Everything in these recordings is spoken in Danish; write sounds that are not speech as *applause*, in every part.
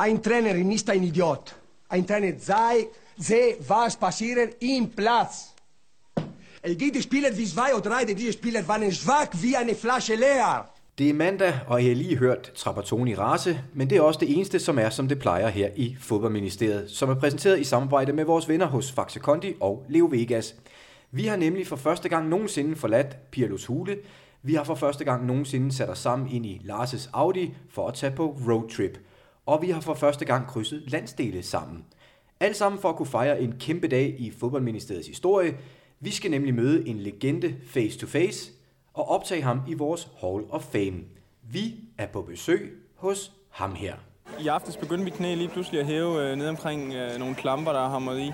Ein Trainer ist ein Idiot. Ein Trainer sei, sehe, was passiert im Platz. Es gibt Spieler wie zwei oder drei, diese Spieler waren schwach wie eine Flasche leer. Det er mandag, og I har lige hørt Trapattoni Rase, men det er også det eneste, som er, som det plejer her i Fodboldministeriet, som er præsenteret i samarbejde med vores venner hos Faxe Kondi og Leo Vegas. Vi har nemlig for første gang nogensinde forladt Pirlos Hule. Vi har for første gang nogensinde sat os sammen ind i Lars' Audi for at tage på roadtrip. Og vi har for første gang krydset landsdele sammen. Alt sammen for at kunne fejre en kæmpe dag i Fodboldministeriets historie. Vi skal nemlig møde en legende face to face og optage ham i vores Hall of Fame. Vi er på besøg hos ham her. I aftes begyndte mit knæ lige pludselig at hæve øh, ned omkring øh, nogle klamper, der har hamret i.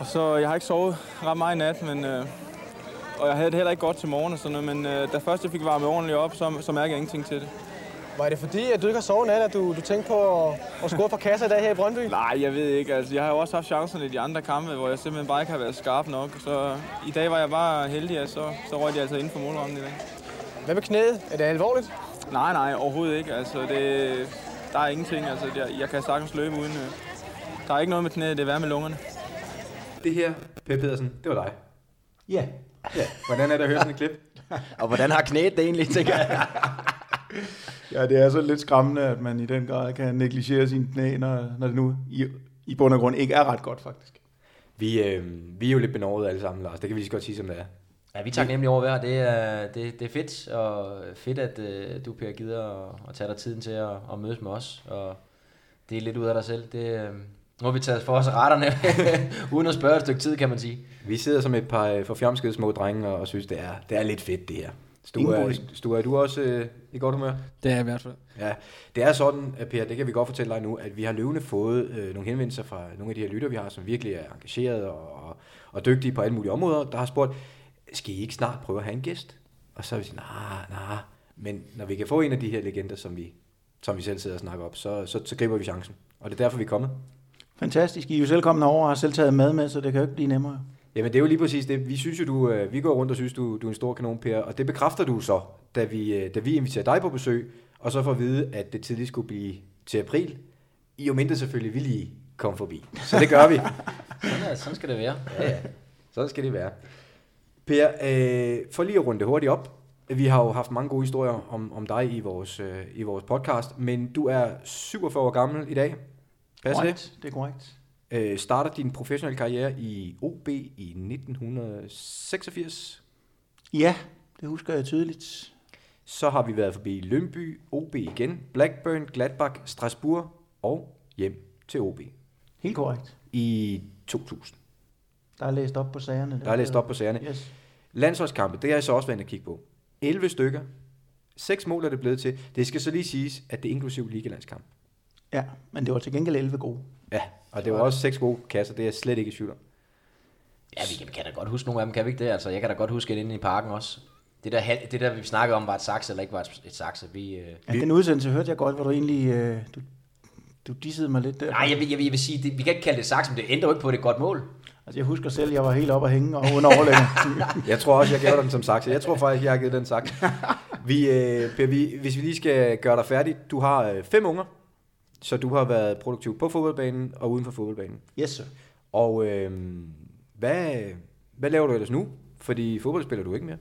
Og så, øh, jeg har ikke sovet ret meget i nat, men, øh, og jeg havde det heller ikke godt til morgen og sådan noget, men øh, da først jeg fik varmet ordentligt op, så, så mærkede jeg ingenting til det. Var det fordi, at du ikke har sovet nat, at du, du tænkte på at, at score på kasser i dag her i Brøndby? Nej, jeg ved ikke. Altså, jeg har jo også haft chancerne i de andre kampe, hvor jeg simpelthen bare ikke har været skarp nok. Så i dag var jeg bare heldig, at så, så røg de altså inden for målrammen i dag. Hvad med knæet? Er det alvorligt? Nej, nej, overhovedet ikke. Altså, det, der er ingenting. Altså, jeg, jeg kan sagtens løbe uden... Øh, der er ikke noget med knæet, det er værd med lungerne. Det her, Per Pedersen, det var dig. Ja. Ja. Hvordan er det at høre sådan et klip? *laughs* Og hvordan har knæet det egentlig, tænker jeg? *laughs* Ja, det er så lidt skræmmende, at man i den grad kan negligere sine knæ, når, når det nu i, i bund og grund ikke er ret godt, faktisk. Vi, øh, vi er jo lidt benovet alle sammen, Lars. Det kan vi lige så godt sige, som det er. Ja, vi tager nemlig over hver. Det er, det, det er fedt, og fedt, at uh, du, Per, gider at, at tage dig tiden til at, at mødes med os. Og det er lidt ud af dig selv. Det, øh, nu har vi taget for os retterne, *laughs* uden at spørge et stykke tid, kan man sige. Vi sidder som et par øh, forfjamskede små drenge og, og synes, det er, det er lidt fedt, det her. Sture, Ingen er, er du også øh, i godt humør? Det er i hvert fald. Ja, det er sådan, at Per, det kan vi godt fortælle dig nu, at vi har løbende fået øh, nogle henvendelser fra nogle af de her lytter, vi har, som virkelig er engageret og, og, og dygtige på alle mulige områder, der har spurgt, skal I ikke snart prøve at have en gæst? Og så har vi sagt, nej, nej, men når vi kan få en af de her legender, som vi, som vi selv sidder og snakker op, så, så, så griber vi chancen. Og det er derfor, vi er kommet. Fantastisk. I er jo selv kommet over og har selv taget mad med, så det kan jo ikke blive nemmere. Jamen det er jo lige præcis det. Vi synes jo, du, øh, vi går rundt og synes, du, du er en stor kanon, Per, og det bekræfter du så, da vi, øh, da vi inviterer dig på besøg, og så får at vide, at det tidligst skulle blive til april. I jo mindre selvfølgelig vil lige komme forbi. Så det gør vi. *laughs* Sådan, er, sådan skal det være. Ja, ja. Sådan skal det være. Per, øh, for lige at runde det hurtigt op. Vi har jo haft mange gode historier om, om dig i vores, øh, i vores podcast, men du er 47 år gammel i dag. Passer det? Det er korrekt. Øh, starter din professionelle karriere i OB i 1986. Ja, det husker jeg tydeligt. Så har vi været forbi Lønby, OB igen, Blackburn, Gladbach, Strasbourg og hjem til OB Helt korrekt. i 2000. Der er læst op på sagerne. Der er læst op på sagerne. Yes. Landsholdskampe, det har jeg så også været at kigge på. 11 stykker. 6 mål er det blevet til. Det skal så lige siges, at det er inklusiv ligalandskamp. Ja, men det var til gengæld 11 gode. Ja, og det var også 6 gode kasser, det er jeg slet ikke i tvivl om. Ja, vi kan, vi kan da godt huske nogle af dem, kan vi ikke det? Altså, jeg kan da godt huske det inde i parken også. Det der, det der vi snakkede om, var et sakse eller ikke var et, et sakse. Vi, øh... Ja, den udsendelse hørte jeg godt, hvor du egentlig... Øh, du, du dissede mig lidt der. Nej, jeg vil, jeg vil, jeg vil sige, det, vi kan ikke kalde det sakse, men det ændrer jo ikke på, at det er et godt mål. Altså, jeg husker selv, jeg var helt oppe at hænge og under overlæggen. *laughs* Jeg tror også, jeg gav dig den som sagt. Jeg tror faktisk, jeg har givet den sagt. *laughs* Vi, øh, per, vi, hvis vi lige skal gøre dig færdig. Du har øh, fem unger, så du har været produktiv på fodboldbanen og uden for fodboldbanen. yes, sir. Og øh, hvad, hvad laver du ellers nu? Fordi fodbold spiller du ikke mere.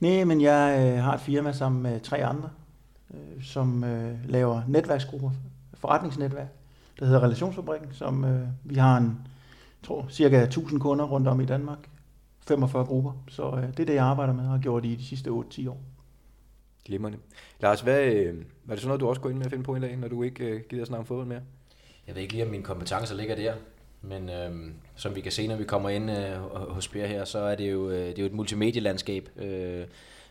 Nej, men jeg øh, har et firma sammen med tre andre, øh, som øh, laver netværksgrupper, forretningsnetværk, der hedder Relationsfabrikken, som øh, vi har en, tror, cirka 1000 kunder rundt om i Danmark. 45 grupper, så øh, det er det, jeg arbejder med og har gjort i de sidste 8-10 år. Glimrende. Lars, hvad, øh, var det sådan noget, du også går ind med at finde på en dag, når du ikke øh, gider snakke om fodbold mere? Jeg ved ikke lige, om mine kompetencer ligger der. Men øh, som vi kan se, når vi kommer ind øh, hos Per her, så er det jo, øh, det er jo et multimedielandskab. Øh,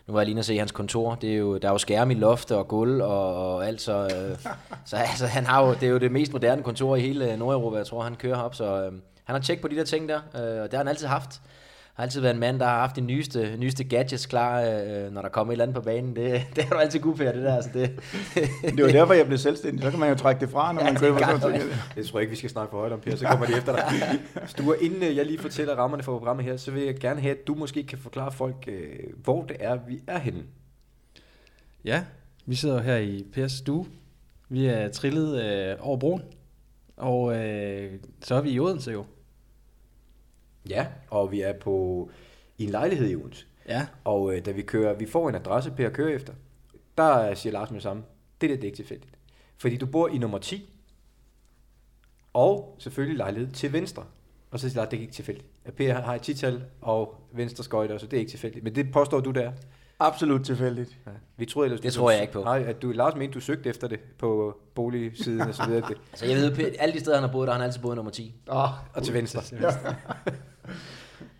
nu var jeg lige at se hans kontor. Det er jo, der er jo skærme i loftet og gulv og, og alt. Så, øh, så altså, han har jo, det er jo det mest moderne kontor i hele Nordeuropa, jeg tror, han kører op. Så øh, han har tjek på de der ting der, øh, og det har han altid haft har altid været en mand, der har haft de nyeste, nyeste gadgets klar, øh, når der kommer et eller andet på banen. Det, *laughs* det har du altid god det der. Altså det, Det var derfor, jeg blev selvstændig. Så kan man jo trække det fra, når Ja, man er køber sådan noget. Jeg tror ikke, vi skal snakke for højt om, Per, så kommer de efter dig. *laughs* Sture, inden øh, jeg lige fortæller rammerne for programmet her, så vil jeg gerne have, at du måske kan forklare folk, øh, hvor det er, vi er henne. Ja, vi sidder jo her i Pers stue, Vi er trillet øh, over broen, og øh, så er vi i Odense jo. Ja, og vi er på i en lejlighed i Odense. Ja. Og øh, da vi kører, vi får en adresse på at køre efter, der siger Lars med det samme, det der det er ikke tilfældigt. Fordi du bor i nummer 10, og selvfølgelig lejlighed til venstre. Og så siger Lars, det er ikke tilfældigt. At Per har et tital og venstre skøjter, så det er ikke tilfældigt. Men det påstår du der. Absolut tilfældigt. Ja. Vi troede ellers, Det du- tror jeg ikke på. Nej, at du, Lars mente, du søgte efter det på boligsiden og så videre. Det, *laughs* Altså, jeg ved, alle de steder, han har boet, der har han altid boet nummer 10. Oh, og til venstre. *laughs*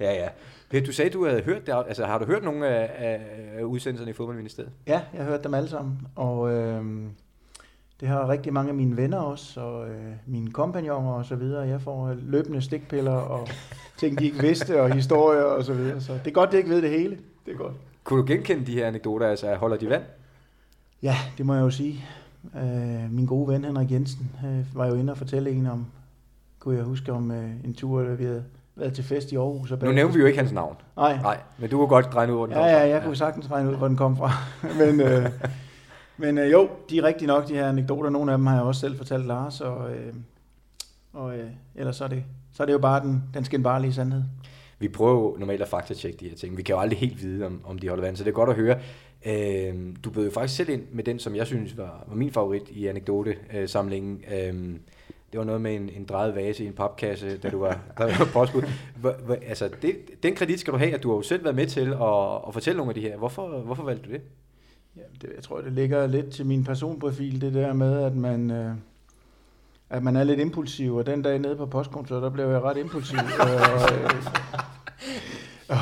ja, ja. Per, du sagde, du havde hørt det. Altså, har du hørt nogle af, af, af udsendelserne i fodboldministeriet? Ja, jeg har hørt dem alle sammen, og øh, det har rigtig mange af mine venner også, og øh, mine kompagnoner og så videre. Jeg får løbende stikpiller og ting, de ikke vidste, og historier og så videre. Så det er godt, de ikke ved det hele. Det er godt. Kunne du genkende de her anekdoter? Altså, holder de vand? Ja, det må jeg jo sige. Øh, min gode ven Henrik Jensen øh, var jo inde og fortælle en om, kunne jeg huske om øh, en tur, da vi havde været til fest i Aarhus. Og Nu nævner vi jo ikke hans navn. Nej, Nej, men du kunne godt regne ud, hvor den Ja, kom ja, fra. jeg kunne sagtens regne ud, hvor den kom fra. *laughs* men øh, men øh, jo, de er rigtig nok, de her anekdoter. Nogle af dem har jeg også selv fortalt Lars, og, øh, og øh, ellers så er, det, så er det jo bare den, den skinbarlige sandhed. Vi prøver jo normalt at faktatjekke de her ting. Vi kan jo aldrig helt vide, om, om de holder vand, så det er godt at høre. Øh, du bød jo faktisk selv ind med den, som jeg synes var, var min favorit i anekdote-samlingen. Øh, det var noget med en, en drejet vase i en papkasse, da du var, da du var påskud. Altså, det, den kredit skal du have, at du har jo selv været med til at, at fortælle nogle af de her. Hvorfor, hvorfor valgte du det? Ja, det, jeg tror, det ligger lidt til min personprofil, det der med, at man, øh, at man er lidt impulsiv, og den dag nede på postkontoret, der blev jeg ret impulsiv. og, *laughs* øh, og,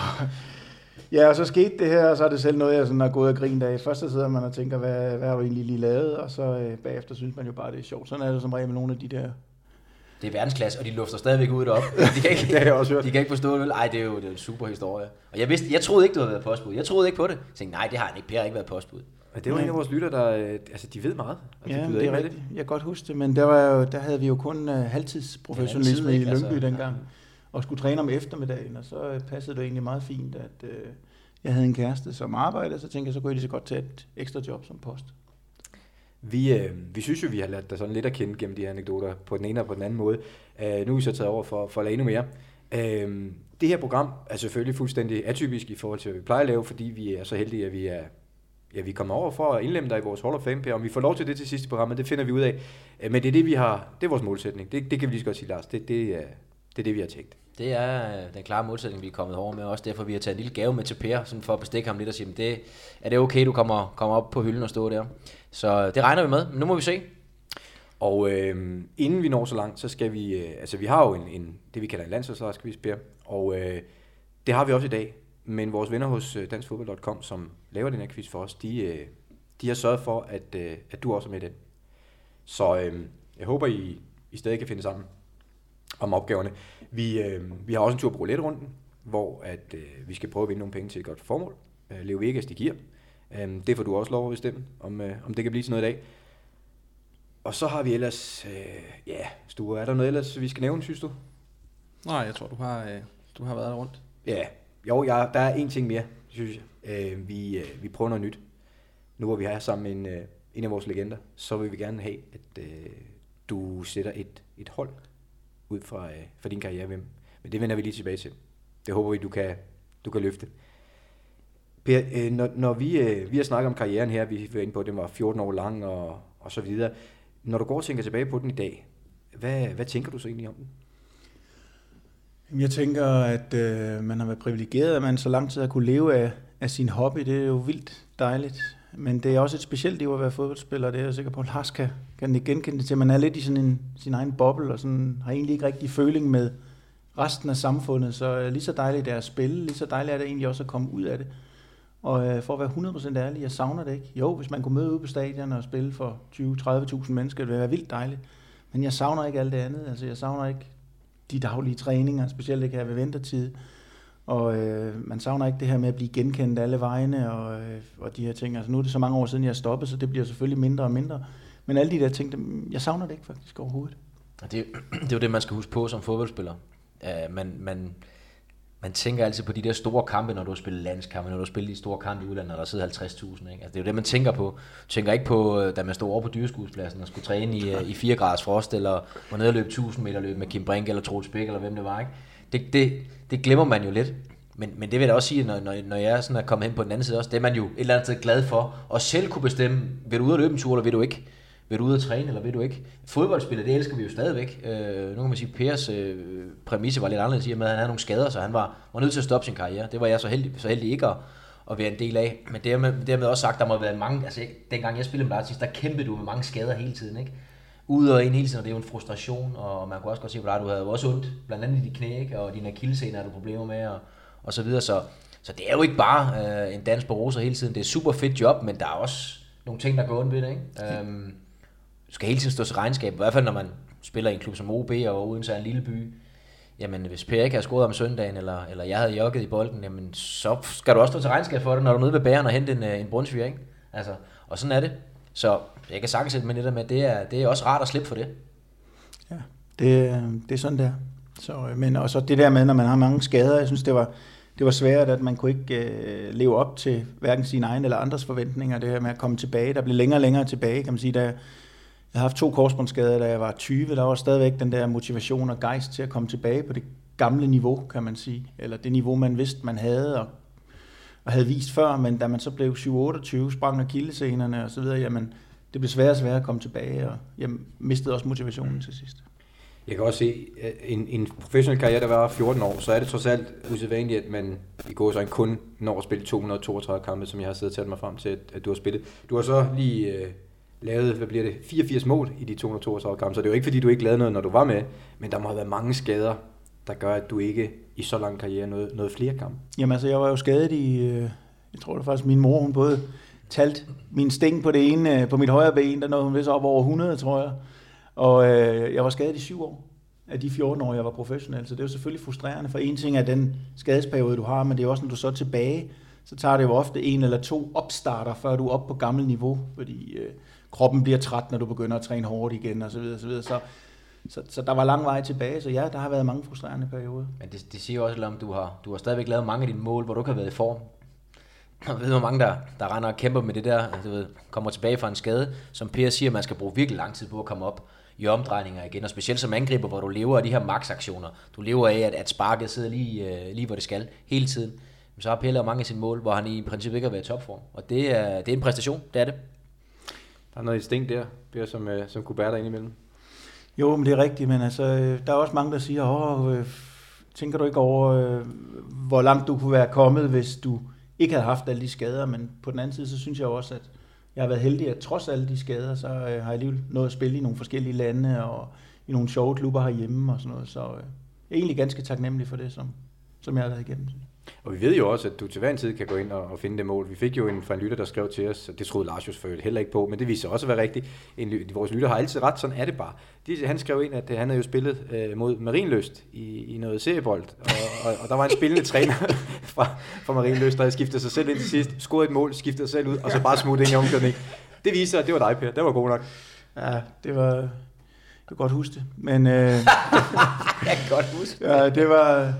ja, og så skete det her, og så er det selv noget, jeg sådan har gået og grint af. Først så sidder man og tænker, hvad, hvad har du egentlig lige lavet, og så øh, bagefter synes man jo bare, det er sjovt. Sådan er det som regel med nogle af de der Det er verdensklasse, og de lufter stadigvæk ud op. *laughs* De kan ikke, Det har jeg også hørt. De kan ikke forstå det, vel? Ej, det er jo det er en super historie. Og jeg, vidste, jeg troede ikke, du havde været postbud. Jeg troede ikke på det. Jeg tænkte, nej, det har han ikke. Per har ikke været postbud. Og det var en af vores lytter, der øh, altså, de ved meget. Og de Ja, byder det ind er med rigtigt. Jeg kan godt huske det, men der, var jo, der havde vi jo kun uh, halvtidsprofessionalisme Det i Lyngby ikke? dengang, og skulle træne om eftermiddagen, og så øh, passede det egentlig meget fint, at uh, jeg havde en kæreste som arbejdede, så tænkte jeg, så kunne jeg lige så godt tage et ekstra job som post. Vi, øh, vi synes jo, vi har lært dig sådan lidt at kende gennem de her anekdoter på den ene og på den anden måde. Øh, nu er vi så taget over for, for at lade endnu mere. Øh, det her program er selvfølgelig fuldstændig atypisk i forhold til, hvad vi plejer at lave, fordi vi er så heldige, at vi er ja, vi kommer over for at indlemme dig i vores Hall of Fame, Per. Om vi får lov til det til sidste program, det finder vi ud af. Øh, Men det er det, vi har, det er vores målsætning. Det, det kan vi lige så godt sige, Lars. Det, det, er, det er det, vi har tænkt. Det er øh, den klare målsætning, vi er kommet over med. Også derfor, vi har taget en lille gave med til Per, sådan for at bestikke ham lidt og sige, "Men det, er det okay, du kommer, kommer op på hylden og stå der? Så det regner vi med. Men nu må vi se. Og øh, inden vi når så langt, så skal vi, øh, altså vi har jo en, en det vi kalder en landsholdsrejskviz, Per, og øh, det har vi også i dag. Men vores venner hos øh, danskfodbold.com, som laver den her quiz for os, de, øh, de har sørget for, at, øh, at du også er med i den. Så øh, jeg håber, I, I stadig kan finde sammen om opgaverne. Vi, øh, vi har også en tur på roulette-runden, hvor at, øh, vi skal prøve at vinde nogle penge til et godt formål. Øh, Leo Vegas, de giver. Øh, det får du også lov at bestemme, om, øh, om det kan blive til noget i dag. Og så har vi ellers, øh, ja, Sture, er der noget ellers, vi skal nævne, synes du? Nej, jeg tror, du har, øh, du har været rundt. Ja, jo, jeg, der er en ting mere, synes jeg. Øh, vi, øh, vi prøver noget nyt. Nu hvor vi er sammen med en, øh, en af vores legender, så vil vi gerne have, at øh, du sætter et, et hold ud fra, øh, fra din karriere Hvem. Men det vender vi lige tilbage til. Det håber vi, du kan, du kan løfte. Per, øh, når, når vi, øh, vi har snakket om karrieren her, vi var inde på, at den var 14 år lang og, og så videre. Når du går og tænker tilbage på den i dag, hvad, hvad tænker du så egentlig om den? Jeg tænker, at øh, man har været privilegeret, at man så lang tid har kunne leve af, af sin hobby. Det er jo vildt dejligt. Men det er også et specielt liv at være fodboldspiller. Det er jeg sikker på, at Lars kan, kan genkende det til. Man er lidt i sådan en, sin egen boble, og sådan, har egentlig ikke rigtig føling med resten af samfundet. Så øh, lige så dejligt det er at spille, lige så dejligt er det egentlig også at komme ud af det. Og øh, for at være 100% ærlig, jeg savner det ikke. Jo, hvis man kunne møde ude på stadion og spille for 20-30.000 mennesker, det ville være vildt dejligt. Men jeg savner ikke alt det andet. Altså, jeg savner ikke de daglige træninger, specielt ikke her ved vintertid. Og øh, man savner ikke det her med at blive genkendt alle vegne og, øh, og de her ting. Altså nu er det så mange år siden, jeg stoppede, så det bliver selvfølgelig mindre og mindre. Men alle de der ting, dem, jeg savner det ikke faktisk overhovedet. Det, *clears throat* det er jo det, man skal huske på som fodboldspiller. Uh, man, man, man tænker altid på de der store kampe, når du har spillet landskampe, når du har spillet de store kampe i udlandet, og der sidder 50.000. Ikke? Altså, det er jo det, man tænker på. Du tænker ikke på, øh, da man stod over på dyreskudspladsen og skulle træne i, øh, i 4 graders frost, eller var nede og løb 1000 meter løb med Kim Brink eller Troels Bæk, eller hvem det var. Ikke? Det, det, det glemmer man jo lidt. Men, men det vil jeg da også sige, når, når, når jeg sådan er kommet hen på den anden side også, det er man jo et eller andet sted glad for, og selv kunne bestemme, vil du ud og løbe en tur, eller vil du ikke? Vil du ud og træne, eller vil du ikke? Fodboldspillet, det elsker vi jo stadigvæk. Øh, nu kan man sige, at Pers øh, præmisse var lidt anderledes, i og med, at han havde nogle skader, så han var, var nødt til at stoppe sin karriere. Det var jeg så heldig, så heldig ikke at, at være en del af. Men dermed, dermed også sagt, der må have været mange, altså dengang jeg spillede med Leipzig, der kæmpede du med mange skader hele tiden, ikke? Ude og ind hele tiden, og det er jo en frustration, og man kunne også godt se på dig, du havde jo også ondt, blandt andet i de knæ, ikke? og dine akillescener har du problemer med, og, og så videre. Så, så det er jo ikke bare øh, en dans på roser hele tiden. Det er et super fedt job, men der er også nogle ting, der går ondt ved det. Ikke? Øhm, du skal hele tiden stå til regnskab, i hvert fald når man spiller i en klub som OB og uden er en lille by. Jamen, hvis Per ikke har scoret om søndagen, eller, eller jeg havde jogget i bolden, jamen, så skal du også stå til regnskab for det, når du er nede ved bæren og hente en, øh, en brunsviger, ikke? Altså, og sådan er det. Så jeg kan sagtens sætte med lidt med, at det er, det er også rart at slippe for det. Ja, det, det er sådan der. Så, øh, men men også det der med, når man har mange skader, jeg synes, det var, det var svært, at man kunne ikke øh, leve op til hverken sine egne eller andres forventninger, det her med at komme tilbage. Der blev længere og længere tilbage, kan man sige. Der, jeg har haft to korsbåndsskader, da jeg var 20. Der var stadigvæk den der motivation og gejst til at komme tilbage på det gamle niveau, kan man sige. Eller det niveau, man vidste, man havde og, og havde vist før. Men da man så blev 7-28, sprang af kildescenerne og så videre, jamen, det blev sværere og sværere at komme tilbage, og jeg mistede også motivationen til sidst. Jeg kan også se, at en, en professionel karriere, der var 14 år, så er det trods alt usædvanligt, at man i går så kun når at spille 232 kampe, som jeg har siddet og talt mig frem til, at, at du har spillet. Du har så lige øh, lavede, hvad bliver det, 84 mål i de 232 kampe, så det er jo ikke fordi, du ikke lavede noget, når du var med, men der må have været mange skader, der gør, at du ikke i så lang karriere nåede, nåede flere kampe. Jamen altså, jeg var jo skadet i, øh, jeg tror det var faktisk min mor, hun både talt min sting på det ene, øh, på mit højre ben, der nåede hun vist op over 100, tror jeg. Og øh, jeg var skadet i syv år af de 14 år, jeg var professionel. Så det er jo selvfølgelig frustrerende, for en ting er den skadesperiode, du har, men det er også, når du så er tilbage, så tager det jo ofte en eller to opstarter, før du er oppe på gammel niveau, fordi øh, kroppen bliver træt, når du begynder at træne hårdt igen, og så videre, så videre. Så, så, så der var lang vej tilbage, så ja, der har været mange frustrerende perioder. Men det, det siger også, om du har, du har stadigvæk lavet mange af dine mål, hvor du ikke har været i form. Jeg ved, hvor mange der, der render og kæmper med det der, altså, du ved, kommer tilbage fra en skade, som Per siger, man skal bruge virkelig lang tid på at komme op i omdrejninger igen, og specielt som angriber, hvor du lever af de her maksaktioner. Du lever af, at, at sparket sidder lige, øh, lige hvor det skal, hele tiden. Men så har Pelle mange af sine mål, hvor han i princippet ikke har været i topform. Og det er, det er en præstation, det er det. Der er noget instinkt der, der som, øh, som kunne bære dig ind imellem. Jo, men det er rigtigt, men altså, øh, der er også mange, der siger, åh, øh, tænker du ikke over, øh, hvor langt du kunne være kommet, hvis du ikke havde haft alle de skader, men på den anden side, så synes jeg også, at jeg har været heldig, at trods alle de skader, så øh, har jeg alligevel nået at spille i nogle forskellige lande, og i nogle sjove klubber herhjemme og sådan noget, så øh, jeg er egentlig ganske taknemmelig for det, som, som jeg har været igennem. Og vi ved jo også, at du til hver en tid kan gå ind og, og finde det mål. Vi fik jo en fra en lytter, der skrev til os, og det troede Lars jo selvfølgelig heller ikke på, men det viser også at være rigtigt. En, vores lytter har altid ret, sådan er det bare. De, han skrev ind, at han havde jo spillet øh, mod Marienløst i, i noget seriebold, og, og, og der var en spillende *laughs* træner fra, fra Marienløst, der skiftede sig selv ind til sidst, scorede et mål, skiftede sig selv ud, og så bare smuttet ind i omklædning. Det viser, at det var dig, Per. Det var god nok. Ja, det var... Jeg kan godt huske det, men... Øh, *laughs* jeg kan godt huske Ja, det var...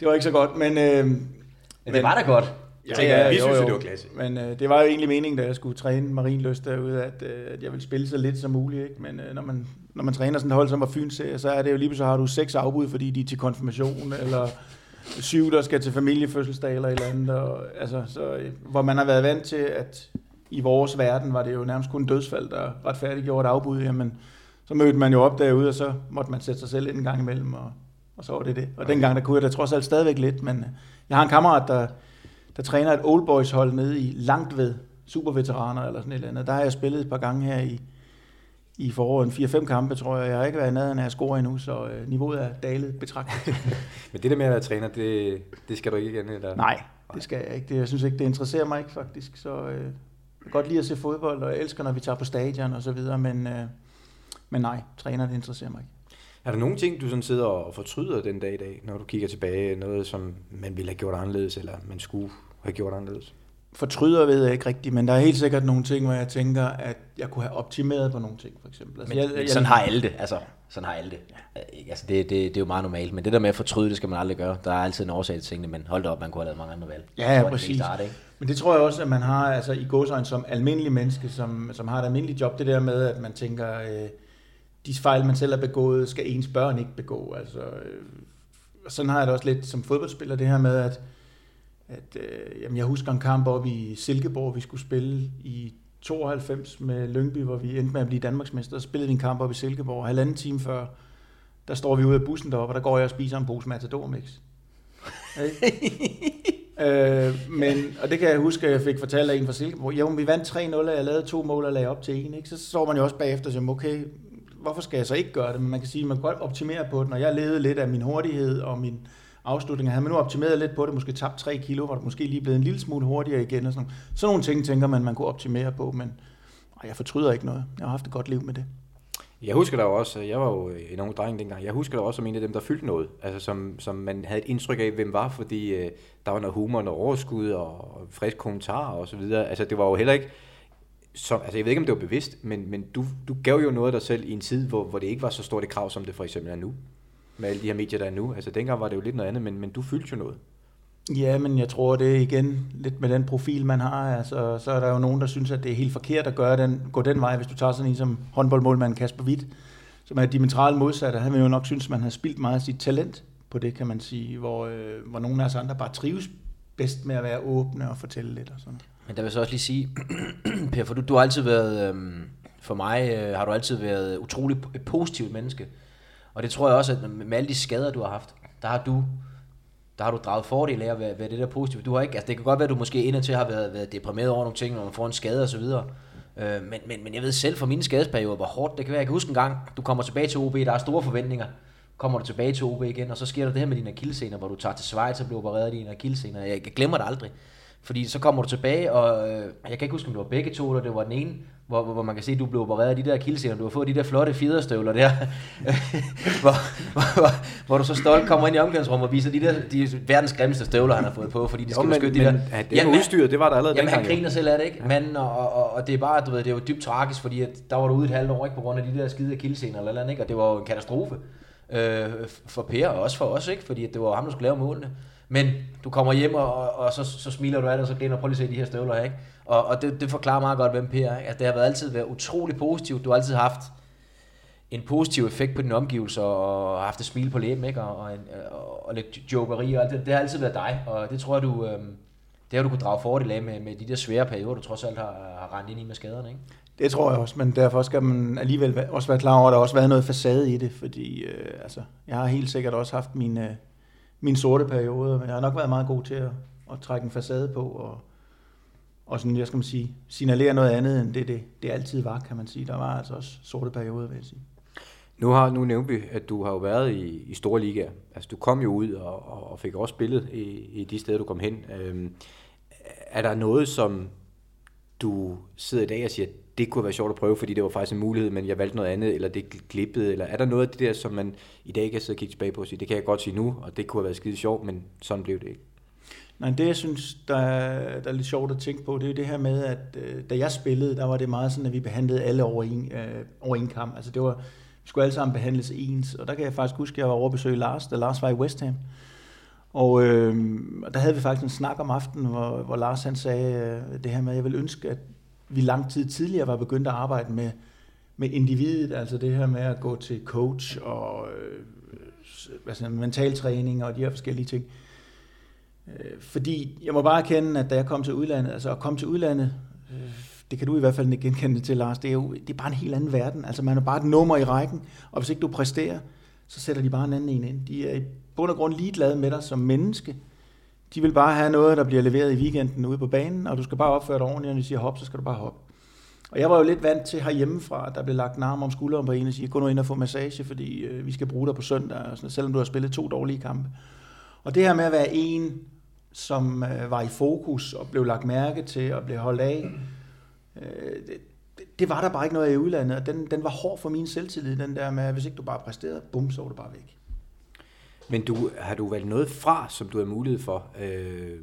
Det var ikke så godt, men... Øh, men det var da godt. Ja, ja, vi jo, synes jo, det var klasse. Men øh, det var jo egentlig meningen, da jeg skulle træne Marienløst derude, at, øh, at jeg ville spille så lidt som muligt. Ikke? Men øh, når, man, når man træner sådan et hold som var Fyns, så er det jo lige så har du seks afbud, fordi de er til konfirmation, eller syv, der skal til familiefødselsdag eller et eller andet. Og, altså, så, øh, hvor man har været vant til, at i vores verden var det jo nærmest kun dødsfald, der retfærdiggjorde et afbud. Jamen, så mødte man jo op derude, og så måtte man sætte sig selv ind en gang imellem, og, og så var det det. Og dengang der kunne jeg da trods alt stadigvæk lidt, men øh, jeg har en kammerat, der, der træner et old boys hold nede i langt ved superveteraner eller sådan et eller andet. Der har jeg spillet et par gange her i, i foråret, en 4-5 kampe, tror jeg. Jeg har ikke været nede, når jeg scorer endnu, så øh, niveauet er dalet betragtet. *laughs* Men det der med at være træner, det, det skal du ikke igen? Eller? Nej, det skal jeg ikke. Det, jeg synes ikke, det interesserer mig ikke faktisk. Så øh, jeg kan godt lide at se fodbold, og jeg elsker, når vi tager på stadion og så videre, men, øh, men nej, træner, det interesserer mig ikke. Er der nogle ting, du sådan sidder og fortryder den dag i dag, når du kigger tilbage? Noget, som man ville have gjort anderledes, eller man skulle have gjort anderledes? fortryder ved jeg ikke rigtigt, men der er helt sikkert nogle ting, hvor jeg tænker, at jeg kunne have optimeret på nogle ting, for eksempel. Altså, Men, jeg, jeg, sådan har alle det. Altså, sådan har alle det. Ja. Altså, det, det, det er jo meget normalt. Men det der med at fortryde, det skal man aldrig gøre. Der er altid en årsag til tingene, men hold da op, man kunne have lavet mange andre valg. Ja, ja, præcis. det, ikke? Men det tror jeg også, at man har altså, i godsøjne som almindelig menneske, som, som har et almindeligt job, det der med, at man tænker, øh, de fejl, man selv har begået, skal ens børn ikke begå. Altså, øh, sådan har jeg det også lidt som fodboldspiller, det her med, at, at øh, jamen, jeg husker en kamp op i Silkeborg, vi skulle spille i 92 med Lyngby, hvor vi endte med at blive Danmarksmester, og spillede vi en kamp op i Silkeborg, halvanden time før, der står vi ude af bussen deroppe, og der går jeg og spiser en pose Matador Mix. *laughs* Øh, men, og det kan jeg huske, at jeg fik fortalt af en fra Silkeborg. Jo, vi vandt 3-0, og jeg lavede to mål og lagde op til en. Ikke? Så står man jo også bagefter og siger, okay, hvorfor skal jeg så ikke gøre det? Men man kan sige, at man kan godt optimere på det. Når jeg levede lidt af min hurtighed og min afslutning, havde man nu optimeret lidt på det, måske tabt 3 kilo, var det måske lige blevet en lille smule hurtigere igen. Og sådan, sådan nogle ting tænker man, man kunne optimere på, men og jeg fortryder ikke noget. Jeg har haft et godt liv med det. Jeg husker da også, jeg var jo øh, en ung dreng dengang, jeg husker da også som en af dem, der fyldte noget, altså som, som man havde et indtryk af, hvem var, fordi øh, der var noget humor, noget overskud og, frisk kommentar og så videre. Altså det var jo heller ikke, som, altså jeg ved ikke, om det var bevidst, men, men du, du gav jo noget af dig selv i en tid, hvor, hvor det ikke var så stort et krav, som det for eksempel er nu, med alle de her medier, der er nu. Altså dengang var det jo lidt noget andet, men, men du fyldte jo noget. Ja, men jeg tror, det er igen lidt med den profil, man har. Altså, så er der jo nogen, der synes, at det er helt forkert at gøre den, gå den vej, hvis du tager sådan en som håndboldmålmand Kasper Witt, som er diametralt modsatte. Han vil jo nok synes, at man har spildt meget af sit talent på det, kan man sige, hvor, øh, hvor nogle af os andre bare trives bedst med at være åbne og fortælle lidt og sådan. Men der vil jeg så også lige sige, *clears throat* Per, for du, du har altid været, øhm, for mig øh, har du altid været utrolig et positivt menneske. Og det tror jeg også, at med alle de skader, du har haft, der har du, der har du draget fordel af at være, være det der positive. Du har ikke, altså det kan godt være, at du måske indadtil har været, været deprimeret over nogle ting, når man får en skade og så videre. Øh, men, men, men jeg ved selv fra mine skadesperioder, hvor hårdt det kan være. Jeg kan huske en gang, du kommer tilbage til OB, der er store forventninger. Kommer du tilbage til OB igen, og så sker der det her med dine akillescener, hvor du tager til Schweiz og bliver opereret af dine akillescener. Jeg glemmer det aldrig. Fordi så kommer du tilbage, og øh, jeg kan ikke huske, om det var begge to, eller det var den ene, hvor, hvor, man kan se, at du blev opereret af de der akillescener, du har fået de der flotte fjederstøvler der, *laughs* hvor, hvor, hvor, hvor, du så stolt kommer ind i omklædningsrummet og viser de der de verdens grimmeste støvler, han har fået på, fordi de skal Jo, men, beskytte de men der. det med udstyret, det var der allerede Jamen, han dengang. griner selv af det, ikke? Manden, og, og, og, det er bare, du ved, det er jo dybt tragisk, fordi at der var du ude et halvt år, ikke? På grund af de der skide akillescener eller, andet, ikke? Og det var jo en katastrofe øh, for Per og også for os, ikke? Fordi det var ham, der skulle lave målene. Men du kommer hjem, og, og, og så, så smiler du af det, og så griner, prøv lige at se de her støvler her, ikke? Og, og det, det forklarer meget godt, hvem Per er. ikke? Altså, det har været altid været utrolig positivt. Du har altid haft en positiv effekt på dine omgivelser, og haft et smil på læben, ikke? Og, og, en, og, og lidt jokeri og alt det. Det har altid været dig, og det tror jeg, du, øh, det har du kunne drage fordel af med, med de der svære perioder, du trods alt har, har rendt ind i med skaderne, ikke? Det tror jeg også, men derfor skal man alligevel også være klar over, at der også har været noget facade i det, fordi øh, altså, jeg har helt sikkert også haft mine, mine sorte perioder, men jeg har nok været meget god til at, at trække en facade på, og, og sådan, jeg skal man sige, signalere noget andet, end det, det, det altid var, kan man sige. Der var altså også sorte perioder, vil jeg sige. Nu har nu nævnt vi, at du har jo været i, i store ligaer. Altså du kom jo ud og, og, og fik også spillet i, i de steder, du kom hen. Øhm, er der noget, som du sidder i dag og siger, det kunne være sjovt at prøve, fordi det var faktisk en mulighed, men jeg valgte noget andet, eller det glippede, eller er der noget af det der, som man i dag kan sidde og kigge tilbage på og sige, det kan jeg godt sige nu, og det kunne have været skide sjovt, men sådan blev det ikke. Nej, det jeg synes, der er, der er lidt sjovt at tænke på, det er jo det her med, at øh, da jeg spillede, der var det meget sådan, at vi behandlede alle over en, øh, over en kamp. Altså det var, vi skulle alle sammen behandles ens, og der kan jeg faktisk huske, at jeg var over at besøge Lars, da Lars var i West Ham. Og øh, og der havde vi faktisk en snak om aftenen, hvor, hvor Lars han sagde øh, det her med, at jeg vil ønske, at vi lang tid tidligere var begyndt at arbejde med, med individet, altså det her med at gå til coach og øh, altså hvad siger, og de her forskellige ting. Øh, Fordi jeg må bare erkende, at da jeg kom til udlandet, altså at komme til udlandet, øh, det kan du i hvert fald ikke genkende til, Lars, det er jo det er bare en helt anden verden. Altså man er bare et nummer i rækken, og hvis ikke du præsterer, så sætter de bare en anden en ind. De er i bund og grund ligeglade med dig som menneske. De vil bare have noget, der bliver leveret i weekenden ude på banen, og du skal bare opføre dig ordentligt, og når de siger hop, så skal du bare hoppe. Og jeg var jo lidt vant til herhjemmefra, at der blev lagt narm om skulderen på en og siger, gå nu ind og få massage, fordi øh, vi skal bruge dig på søndag, og sådan, selvom du har spillet to dårlige kampe. Og det her med at være en, som øh, var i fokus og blev lagt mærke til og blev holdt af, øh, det, det- det var der bare ikke noget af i udlandet, og den, den var hård for min selvtillid, den der med, at hvis ikke du bare præsterede, bum, så var du bare væk. Men du, har du valgt noget fra, som du har mulighed for? Øh,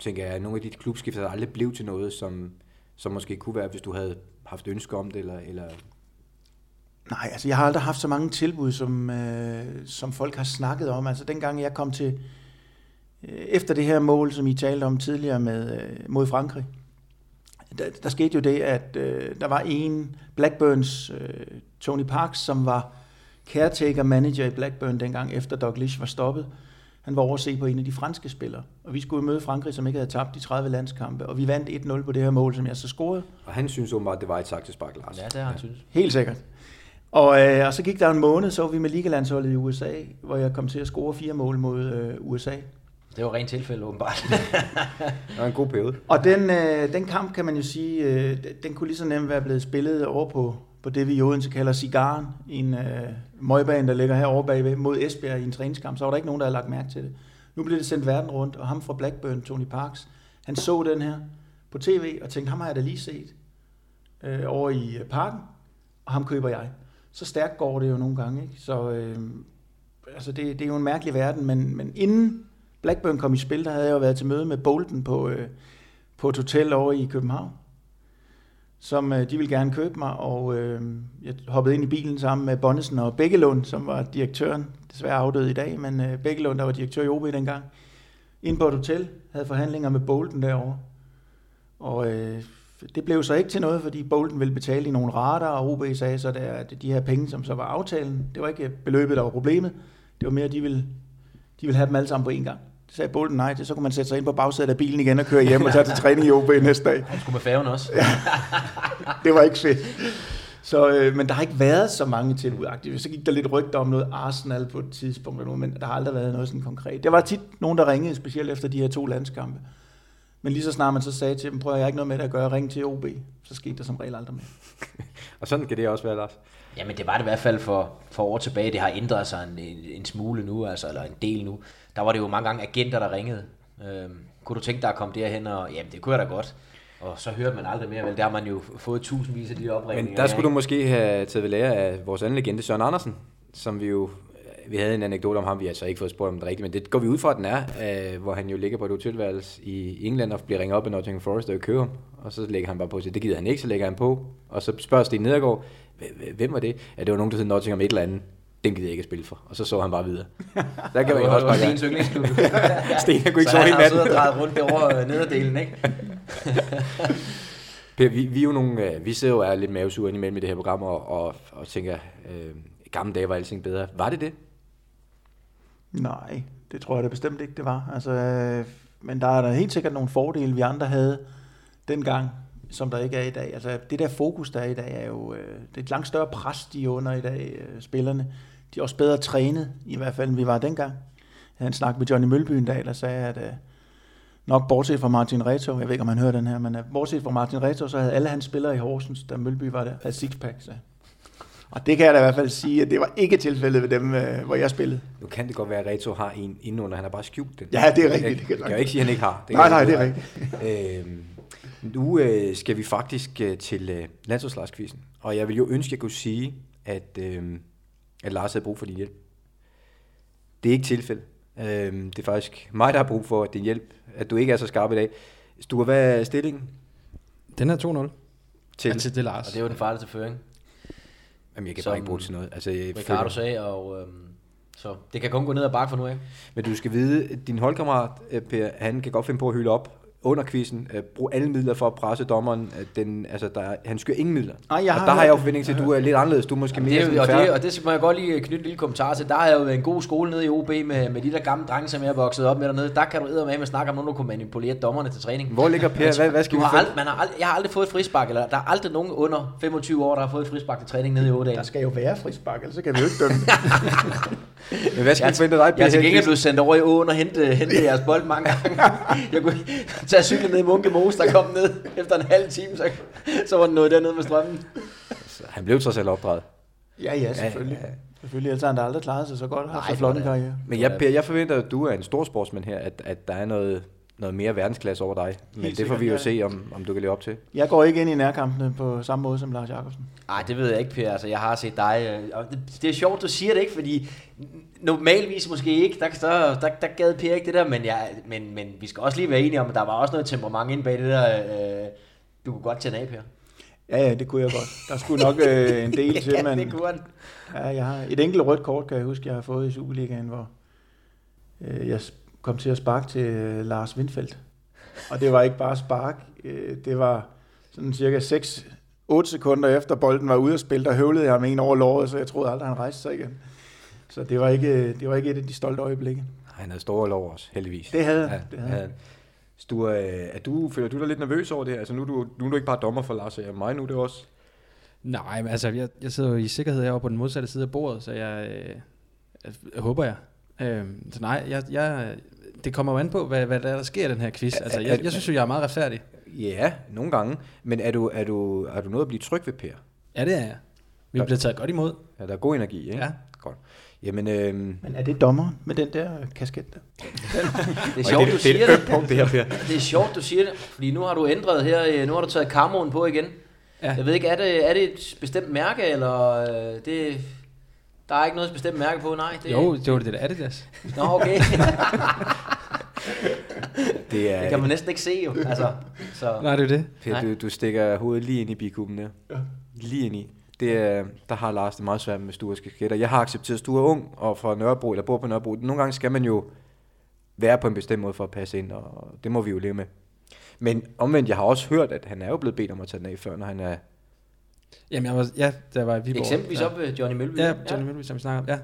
tænker jeg, nogle af dit klubskifter, der aldrig blev til noget, som, som måske kunne være, hvis du havde haft ønske om det, eller, eller Nej, altså jeg har aldrig haft så mange tilbud, som, øh, som folk har snakket om. Altså dengang jeg kom til, øh, efter det her mål, som I talte om tidligere med, øh, mod Frankrig, der, der skete jo det, at øh, der var en Blackburns, øh, Tony Parks, som var caretaker manager i Blackburn dengang, efter Doug Lish var stoppet. Han var over at se på en af de franske spillere, og vi skulle møde Frankrig, som ikke havde tabt de 30 landskampe, og vi vandt 1-0 på det her mål, som jeg så scorede. Og han synes åbenbart, at det var et saksespark, Lars. Ja, det har han synes. Helt sikkert. Og, øh, og så gik der en måned, så var vi med Ligalandsholdet i USA, hvor jeg kom til at score fire mål mod øh, USA. Det var rent tilfælde, åbenbart. det var en god periode. Og den, øh, den kamp, kan man jo sige, øh, den kunne lige så nemt være blevet spillet over på, på det, vi i Odense kalder Cigaren, en øh, møgbane, der ligger herovre bagved, mod Esbjerg i en træningskamp. Så var der ikke nogen, der havde lagt mærke til det. Nu blev det sendt verden rundt, og ham fra Blackburn, Tony Parks, han så den her på tv og tænkte, ham har jeg da lige set øh, over i øh, parken, og ham køber jeg. Så stærkt går det jo nogle gange. Ikke? Så øh, altså det, det er jo en mærkelig verden, men, men inden Blackburn kom i spil, der havde jeg jo været til møde med Bolton på, øh, på et hotel over i København, som øh, de ville gerne købe mig, og øh, jeg hoppede ind i bilen sammen med Bonnesen og Bækkelund, som var direktøren, desværre afdød i dag, men øh, Bækkelund, der var direktør i OB dengang, ind på et hotel, havde forhandlinger med Bolden derovre. Og øh, det blev så ikke til noget, fordi Bolden ville betale i nogle rater, og OB sagde så, der, at de her penge, som så var aftalen, det var ikke øh, beløbet, der var problemet. Det var mere, at de ville, de ville have dem alle sammen på én gang. Det sagde Bolton nej til, så kunne man sætte sig ind på bagsædet af bilen igen og køre hjem og tage til træning i OB næste dag. Han skulle med færgen også. Ja, det var ikke fedt. Så, øh, men der har ikke været så mange tilbud aktivt. Så gik der lidt rygter om noget Arsenal på et tidspunkt, eller noget, men der har aldrig været noget sådan konkret. Der var tit nogen, der ringede, specielt efter de her to landskampe. Men lige så snart man så sagde til dem, prøv at jeg har ikke noget med det at gøre, ring til OB, så skete der som regel aldrig mere. *laughs* og sådan kan det også være, Lars. Jamen det var det i hvert fald for, for år tilbage. Det har ændret sig en, en, en smule nu, altså, eller en del nu. Der var det jo mange gange agenter, der ringede. Øhm, kunne du tænke dig at komme derhen? Og, jamen det kunne jeg da godt. Og så hørte man aldrig mere, vel? Der har man jo fået tusindvis af de opringninger. Men der skulle du måske have taget ved lære af vores anden legende, Søren Andersen, som vi jo vi havde en anekdote om ham, vi har så ikke fået spurgt om det rigtigt, men det går vi ud fra, at den er, øh, hvor han jo ligger på et hotelværelse i England og bliver ringet op af Nottingham Forest og køber ham, og så lægger han bare på sig, det gider han ikke, så lægger han på, og så spørger Sten Nedergaard, hvem var det? Ja, det var nogen, der hed Nottingham et eller andet. Den gider jeg ikke at spille for. Og så så han bare videre. Der kan *laughs* man jo også bare Stens yndlingsklub. *laughs* Sten, han kunne ikke så sove hele natten. Så han har rundt derovre nederdelen, ikke? *laughs* per, vi, vi, er jo nogle, vi sidder jo er lidt mavesure imellem i det her program, og, og, og tænker, øh, gamle dage var alting bedre. Var det det? Nej, det tror jeg da bestemt ikke, det var. Altså, øh, men der er der helt sikkert nogle fordele, vi andre havde dengang, som der ikke er i dag. Altså, det der fokus, der er i dag, er jo øh, det er et langt større pres, de er under i dag, øh, spillerne. De er også bedre trænet, i hvert fald, end vi var dengang. Jeg havde en snak med Johnny Mølby en dag, der sagde, at øh, nok bortset fra Martin Reto, jeg ved ikke, om han hører den her, men øh, bortset fra Martin Reto, så havde alle hans spillere i Horsens, da Mølby var der, havde sixpack, så. Og det kan jeg da i hvert fald sige, at det var ikke tilfældet ved dem, øh, hvor jeg spillede. Nu kan det godt være, at Reto har en indenunder, han har bare skjult den. Ja, det er rigtigt. Jeg, det kan jeg jo ikke sige, at han ikke har. Det nej, nej, det er rigtigt. Øhm, nu øh, skal vi faktisk øh, til øh, landsholdslagskvisten, og jeg vil jo ønske, at jeg kunne sige, at, øh, at Lars havde brug for din hjælp. Det er ikke tilfældet. Øh, det er faktisk mig, der har brug for din hjælp, at du ikke er så skarp i dag. Sture, hvad er stillingen? Den er 2-0. Til, ja, til det Lars. Og det er jo den farlige til føring. Jamen, jeg kan bare ikke bruge det til noget. Altså, jeg Ricardo sagde, og øhm, så det kan kun gå ned ad bakke for nu af. Men du skal vide, at din holdkammerat, Per, han kan godt finde på at hylde op under quizzen, uh, brug alle midler for at presse dommeren. Den, altså, der, han skyer ingen midler. Ej, jeg og der har jeg jo forventning til, at du er lidt anderledes. Du er måske mere det, og, det, og det må jeg godt lige knytte en lille kommentar til. Der har jeg jo været en god skole nede i OB med, med de der gamle drenge, som jeg er vokset op med dernede. Der kan du æde med at snakke om, når du kunne manipulere dommerne til træning. Hvor ligger Per? Hvad, hvad skal du vi har ald- man har ald- Jeg har aldrig fået et frispark, eller der er aldrig nogen under 25 år, der har fået et frispark til træning nede i Ådal. Der skal jo være frispark, ellers så kan vi jo ikke dømme *laughs* Men hvad skal vi forvente dig, Per? Jeg er til gengæld blevet sendt over i åen og hente, hente jeres bold mange gange. *laughs* Jeg kunne tage cyklen ned i Munke Mose, der kom ned efter en halv time, så, så var den nået dernede med strømmen. Han blev trods alt opdraget. Ja, ja, selvfølgelig. Ja, ja. Selvfølgelig, ellers har han da aldrig klaret sig så godt. Har så flot en karriere. Men jeg, Per, jeg forventer, at du er en stor sportsmand her, at, at der er noget, noget mere verdensklasse over dig. Men Helt det får vi jo se, om, om du kan leve op til. Jeg går ikke ind i nærkampene på samme måde som Lars Jakobsen. Nej, det ved jeg ikke, Per. Altså, jeg har set dig. øh, Og det, det er sjovt, du siger det ikke, fordi normalvis måske ikke. Der, der, der, der gad Per ikke det der, men, jeg, men, men vi skal også lige være enige om, at der var også noget temperament inde bag det der. Øh, du kunne godt tænde af, Per. Ja, ja, det kunne jeg godt. Der skulle nok øh, en del *laughs* til, men det kunne han. ja, jeg har et enkelt rødt kort, kan jeg huske, jeg har fået i Superligaen, hvor øh, jeg kom til at sparke til øh, Lars Windfeldt. Og det var ikke bare spark, øh, det var sådan cirka 6 8 sekunder efter bolden var ude at spille, der høvlede jeg ham en over låret, så jeg troede aldrig, han rejste sig igen. Så det var ikke, det var ikke et af de stolte øjeblikke. Han havde store lov også, heldigvis. Det havde ja, han, det havde ja. han. Sture, øh, er du, føler du dig lidt nervøs over det her? Altså nu er du, nu er du ikke bare dommer for Lars og mig, nu er det også... Nej, men altså, jeg, jeg sidder jo i sikkerhed herovre på den modsatte side af bordet, så jeg, øh, jeg håber jeg. Øh, så nej, jeg, jeg, det kommer jo an på, hvad, hvad der, er, der sker i den her quiz. Altså, jeg, jeg synes jo, jeg er meget retfærdig. Ja, nogle gange. Men er du, er du, er du noget at blive tryg ved, Per? Ja, det er jeg. Vi er blevet taget godt imod. Ja, der er god energi, ikke? Ja. Godt. Jamen, øhm, Men er det dommeren med den der kasket der? *laughs* Det er sjovt, du siger det. punkt, det her, Per. *laughs* Det er sjovt, du siger det, fordi nu har du ændret her, øh, nu har du taget kamoen på igen. Ja. Jeg ved ikke, er det, er det et bestemt mærke, eller øh, det, der er ikke noget bestemt mærke på, nej? Det, Jo, det var det der Adidas. Nå, okay. *laughs* Det er, det kan man næsten ikke se jo. Altså, så. Nej, det er det. Per, du, du stikker hovedet lige ind i bikuben der. Ja. Lige ind i. Det er, der har Lars det meget svært med Stures kasketter. Jeg har accepteret, at Sture er ung og fra Nørrebro, eller bor på Nørrebro. Nogle gange skal man jo være på en bestemt måde for at passe ind, og det må vi jo leve med. Men omvendt, jeg har også hørt, at han er jo blevet bedt om at tage den af før, når han er... Jamen, jeg var, ja, der var i Viborg. Eksempelvis ja. op ved Johnny Mølby. Ja, Johnny Mølby, som vi snakker om. Ja.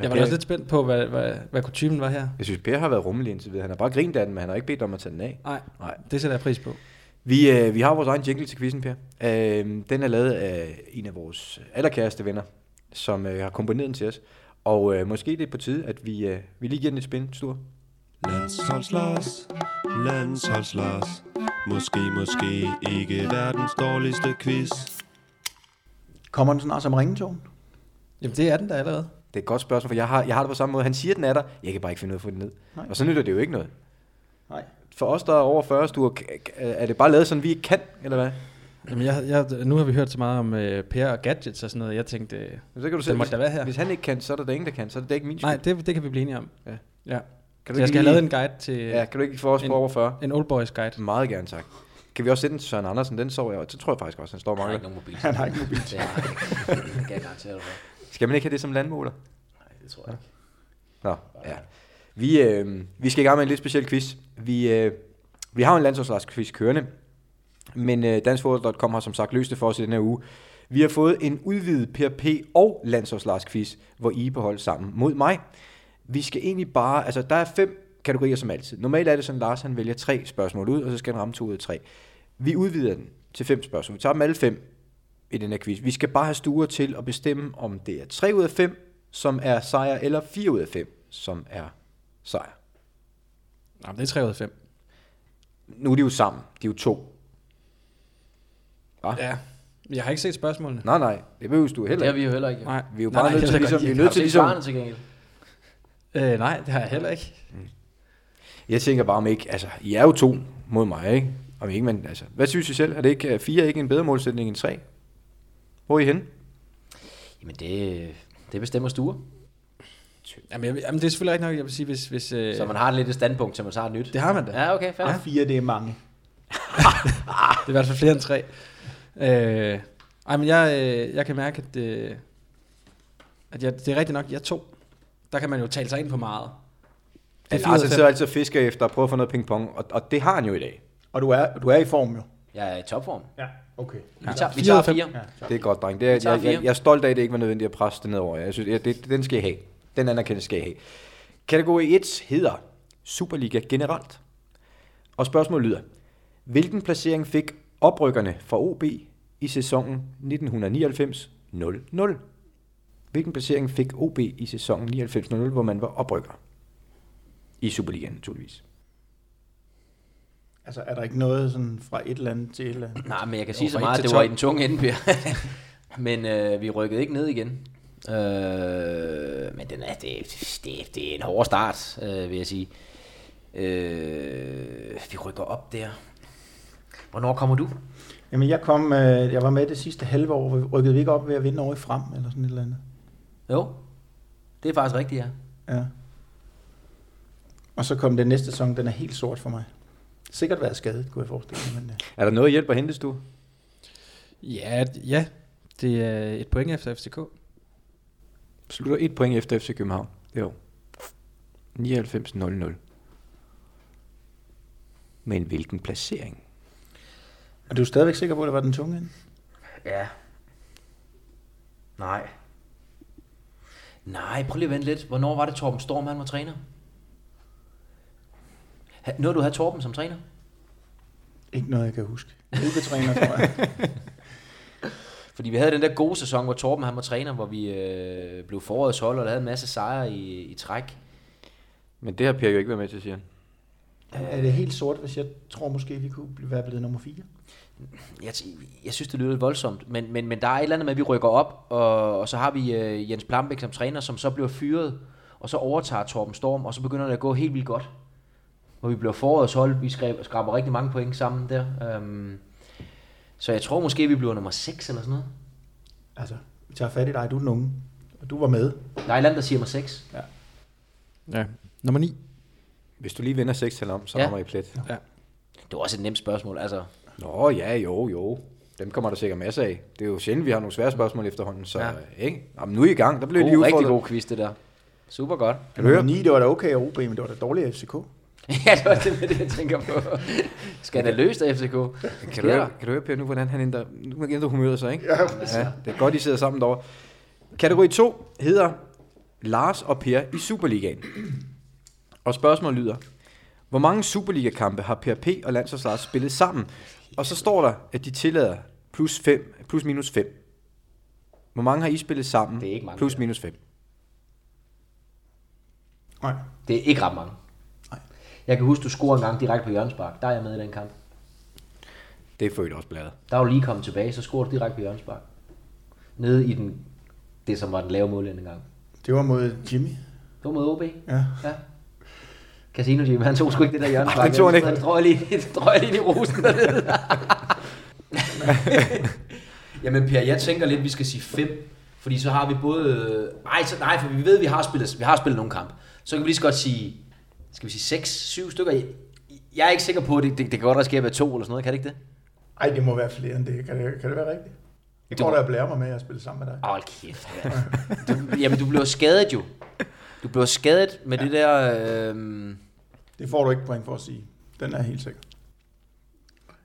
Jeg var Per- også lidt spændt på, hvad, hvad, hvad kutumen var her. Jeg synes, Per har været rummelig indtil videre. Han har bare grint af den, men han har ikke bedt om at tage den af. Nej, Nej. det sætter jeg pris på. Vi, øh, vi har vores egen jingle til quizzen, Per. Øh, den er lavet af en af vores allerkæreste venner, som øh, har komponeret den til os. Og øh, måske det er på tide, at vi, øh, vi lige giver den et spin, Sture. Landsholds Lars, Landsholds Lars Måske, måske ikke verdens dårligste quiz Kommer den snart som ringetone? Jamen, det er den der allerede. Det er et godt spørgsmål, for jeg har, jeg har det på samme måde. Han siger, den er der. Jeg kan bare ikke finde ud af at få den ned. Nej. Og så nytter det jo ikke noget. Nej. For os, der er over 40 stuer, er det bare lavet sådan, vi ikke kan, eller hvad? Jamen, jeg, jeg, nu har vi hørt så meget om øh, Per og gadgets og sådan noget. Jeg tænkte, øh, Så kan du måtte da være her. Hvis han ikke kan, så er der, der ingen, der kan. Så er det ikke min skyld. nej, det, det kan vi blive enige om. Ja. ja. kan Så jeg skal have lavet en guide til Ja, kan du ikke få os en- på over 40? en old boys guide. Meget gerne, tak. Kan vi også sætte den til Søren Andersen? Den så jeg, og det tror jeg faktisk også, han står Han har mange. ikke nogen mobil. *laughs* Han har ikke mobil. Det kan jeg garantere dig. Skal man ikke have det som landmåler? Nej, det tror jeg ikke. Nå, ja. Vi, øh, vi skal i gang med en lidt speciel quiz. Vi, øh, vi har en landsholdsquiz kørende, men øh, danskfodbold.com har som sagt løst det for os i den her uge. Vi har fået en udvidet PRP og landsholdsquiz, hvor I er på hold sammen mod mig. Vi skal egentlig bare, altså der er fem kategorier som altid. Normalt er det sådan, Lars han vælger tre spørgsmål ud, og så skal han ramme to ud af tre. Vi udvider den til fem spørgsmål. Vi tager dem alle fem i den her quiz. Vi skal bare have stuer til at bestemme, om det er 3 ud af 5, som er sejr, eller 4 ud af 5, som er sejr. Nej, det er 3 ud af 5. Nu er de jo sammen. De er jo to. Hva? Ja. Jeg har ikke set spørgsmålene. Nej, nej. Det behøver du Det heller har ikke. vi jo heller ikke. Nej. Vi er jo bare nej, nødt til ligesom... Vi er nødt Har til du set ligesom... svarene til gengæld? Øh, nej, det har jeg heller ikke. Jeg tænker bare om ikke... Altså, I er jo to mod mig, ikke? Om ikke man... Altså, hvad synes I selv? Er det ikke øh, fire ikke en bedre målsætning end tre? Hvor er I henne? Jamen, det, det bestemmer stuer. Jamen, jeg, jamen, det er selvfølgelig ikke nok, jeg vil sige, hvis... hvis øh, Så man har lidt et standpunkt, til man tager et nyt. Det har man da. Ja, okay, fair. Ja. Fire, det er mange. *laughs* Det er i hvert fald flere end tre. Øh, ej, men jeg, øh, jeg kan mærke, at, øh, at jeg, det er rigtigt nok, jeg er to. Der kan man jo tale sig ind på meget. Ja, fire Lars ud af han fem. sidder altid og fisker efter at prøve at få noget pingpong, og, og det har han jo i dag. Og du er, du er i form jo. Jeg er i topform. Ja, okay. Vi tager, vi tager fire. Ja. Det er godt, dreng. Det er, jeg, jeg, jeg, er stolt af, at det ikke var nødvendigt at presse det nedover. Jeg synes, jeg, det, den skal I have. Den anerkendelse skal I have. Kategori 1 hedder Superliga generelt. Og spørgsmålet lyder, hvilken placering fik oprykkerne fra OB i sæsonen 1999-00? Hvilken placering fik OB i sæsonen 99-00, hvor man var oprykker? I Superligaen, naturligvis. Altså, er der ikke noget sådan fra et eller andet til et eller andet? Nej, men jeg kan sige så meget, at det var i den tunge ende, Per. *laughs* men øh, vi rykkede ikke ned igen. Øh, men den er, det, det, det er en hård start, øh, vil jeg sige. Øh, vi rykker op der. Hvornår kommer du? Jamen, jeg, kom, øh, jeg var med det sidste halve år. Rykkede vi ikke op ved at vinde over i frem, eller sådan et eller andet? Jo, det er faktisk rigtigt, ja. Ja. Og så kom den næste sæson, den er helt sort for mig. Sikkert været skadet, kunne jeg forestille mig. Men, øh. Er der noget hjælp at hente, du? Ja, ja, det er et point efter FCK. Slutter et point efter FC København. Jo. 99-0-0. Men hvilken placering? Er du stadigvæk sikker på, at det var den tunge ende? Ja. Nej. Nej, prøv lige at vente lidt. Hvornår var det Torben Storm, han var træner? Nåede du at have Torben som træner? Ikke noget, jeg kan huske. *laughs* Udbetræner, tror jeg. *laughs* Fordi vi havde den der gode sæson, hvor Torben han var træner, hvor vi øh, blev forårets hold, og der havde en masse sejre i, i træk. Men det har Per jo ikke været med til, siger han. Er det helt sort, hvis jeg tror måske, vi kunne blive- være blevet nummer 4? Jeg, jeg synes, det lyder lidt voldsomt, men, men, men der er et eller andet med, at vi rykker op, og, og så har vi øh, Jens Plambæk som træner, som så bliver fyret, og så overtager Torben Storm, og så begynder det at gå helt vildt godt. Hvor vi bliver forårets hold, vi skraber rigtig mange point sammen der. Øhm, så jeg tror måske, vi bliver nummer 6 eller sådan noget. Altså, vi tager fat i dig, du er den unge. Og du var med. Der er et eller andet, der siger mig 6. Ja. Nummer 9. Hvis du lige vender 6 tal om, så Ja. rammer I plet. Ja. Det var også et nemt spørgsmål, altså. Nå ja, jo, jo. Dem kommer der sikkert masser af. Det er jo sjældent, vi har nogle svære spørgsmål efterhånden, så Ja. ja. ikke? Jamen, nu er I i gang. Der bliver God, lige rigtig udfordret. god quiz, det der. Super godt. Kan du høre? 9, det var da okay at OB, men det var da dårligt af FCK. *laughs* ja, det var det, med det, jeg tænker på. Skandaløst af FCK. Kan du, høre, kan du høre, Per, nu hvordan han ændrer, nu ændrer humøret sig, ikke? Ja, ja. Det er godt, I sidder sammen derovre. Kategori 2 hedder Lars og Per i Superligaen. Og spørgsmålet lyder, hvor mange Superliga-kampe har Per P og Landsholds Lars spillet sammen? Og så står der, at de tillader plus, 5, plus minus 5. Hvor mange har I spillet sammen? Det er ikke mange, Plus minus 5. Nej. Det er ikke ret mange. Jeg kan huske, du scorede en gang direkte på Jørgenspark. Der er jeg med i den kamp. Det er født også bladet. Der var du lige kommet tilbage, så scorede du direkte på Jørgenspark. Nede i den, det, som var den lave mål den gang. Det var mod Jimmy. Det var mod OB. Ja. Ja. Casino Jimmy, han tog sgu ikke det der Jørgenspark. det tog han ikke. Tror jeg lige, jeg lige i rosen dernede. *laughs* Jamen Per, jeg tænker lidt, vi skal sige 5. Fordi så har vi både... Nej, så, nej, for vi ved, at vi har spillet, vi har spillet nogle kampe. Så kan vi lige så godt sige... Skal vi sige 6, 7 stykker? Jeg, er ikke sikker på, at det, det, det kan godt risikere at være to eller sådan noget. Kan det ikke det? Ej, det må være flere end det. Kan det, kan det være rigtigt? Jeg tror, der jeg blærer mig med at spille sammen med dig. Hold kæft. Ja. Du, jamen, du blev skadet jo. Du blev skadet med ja. det der... Øh, Det får du ikke point for at sige. Den er helt sikker.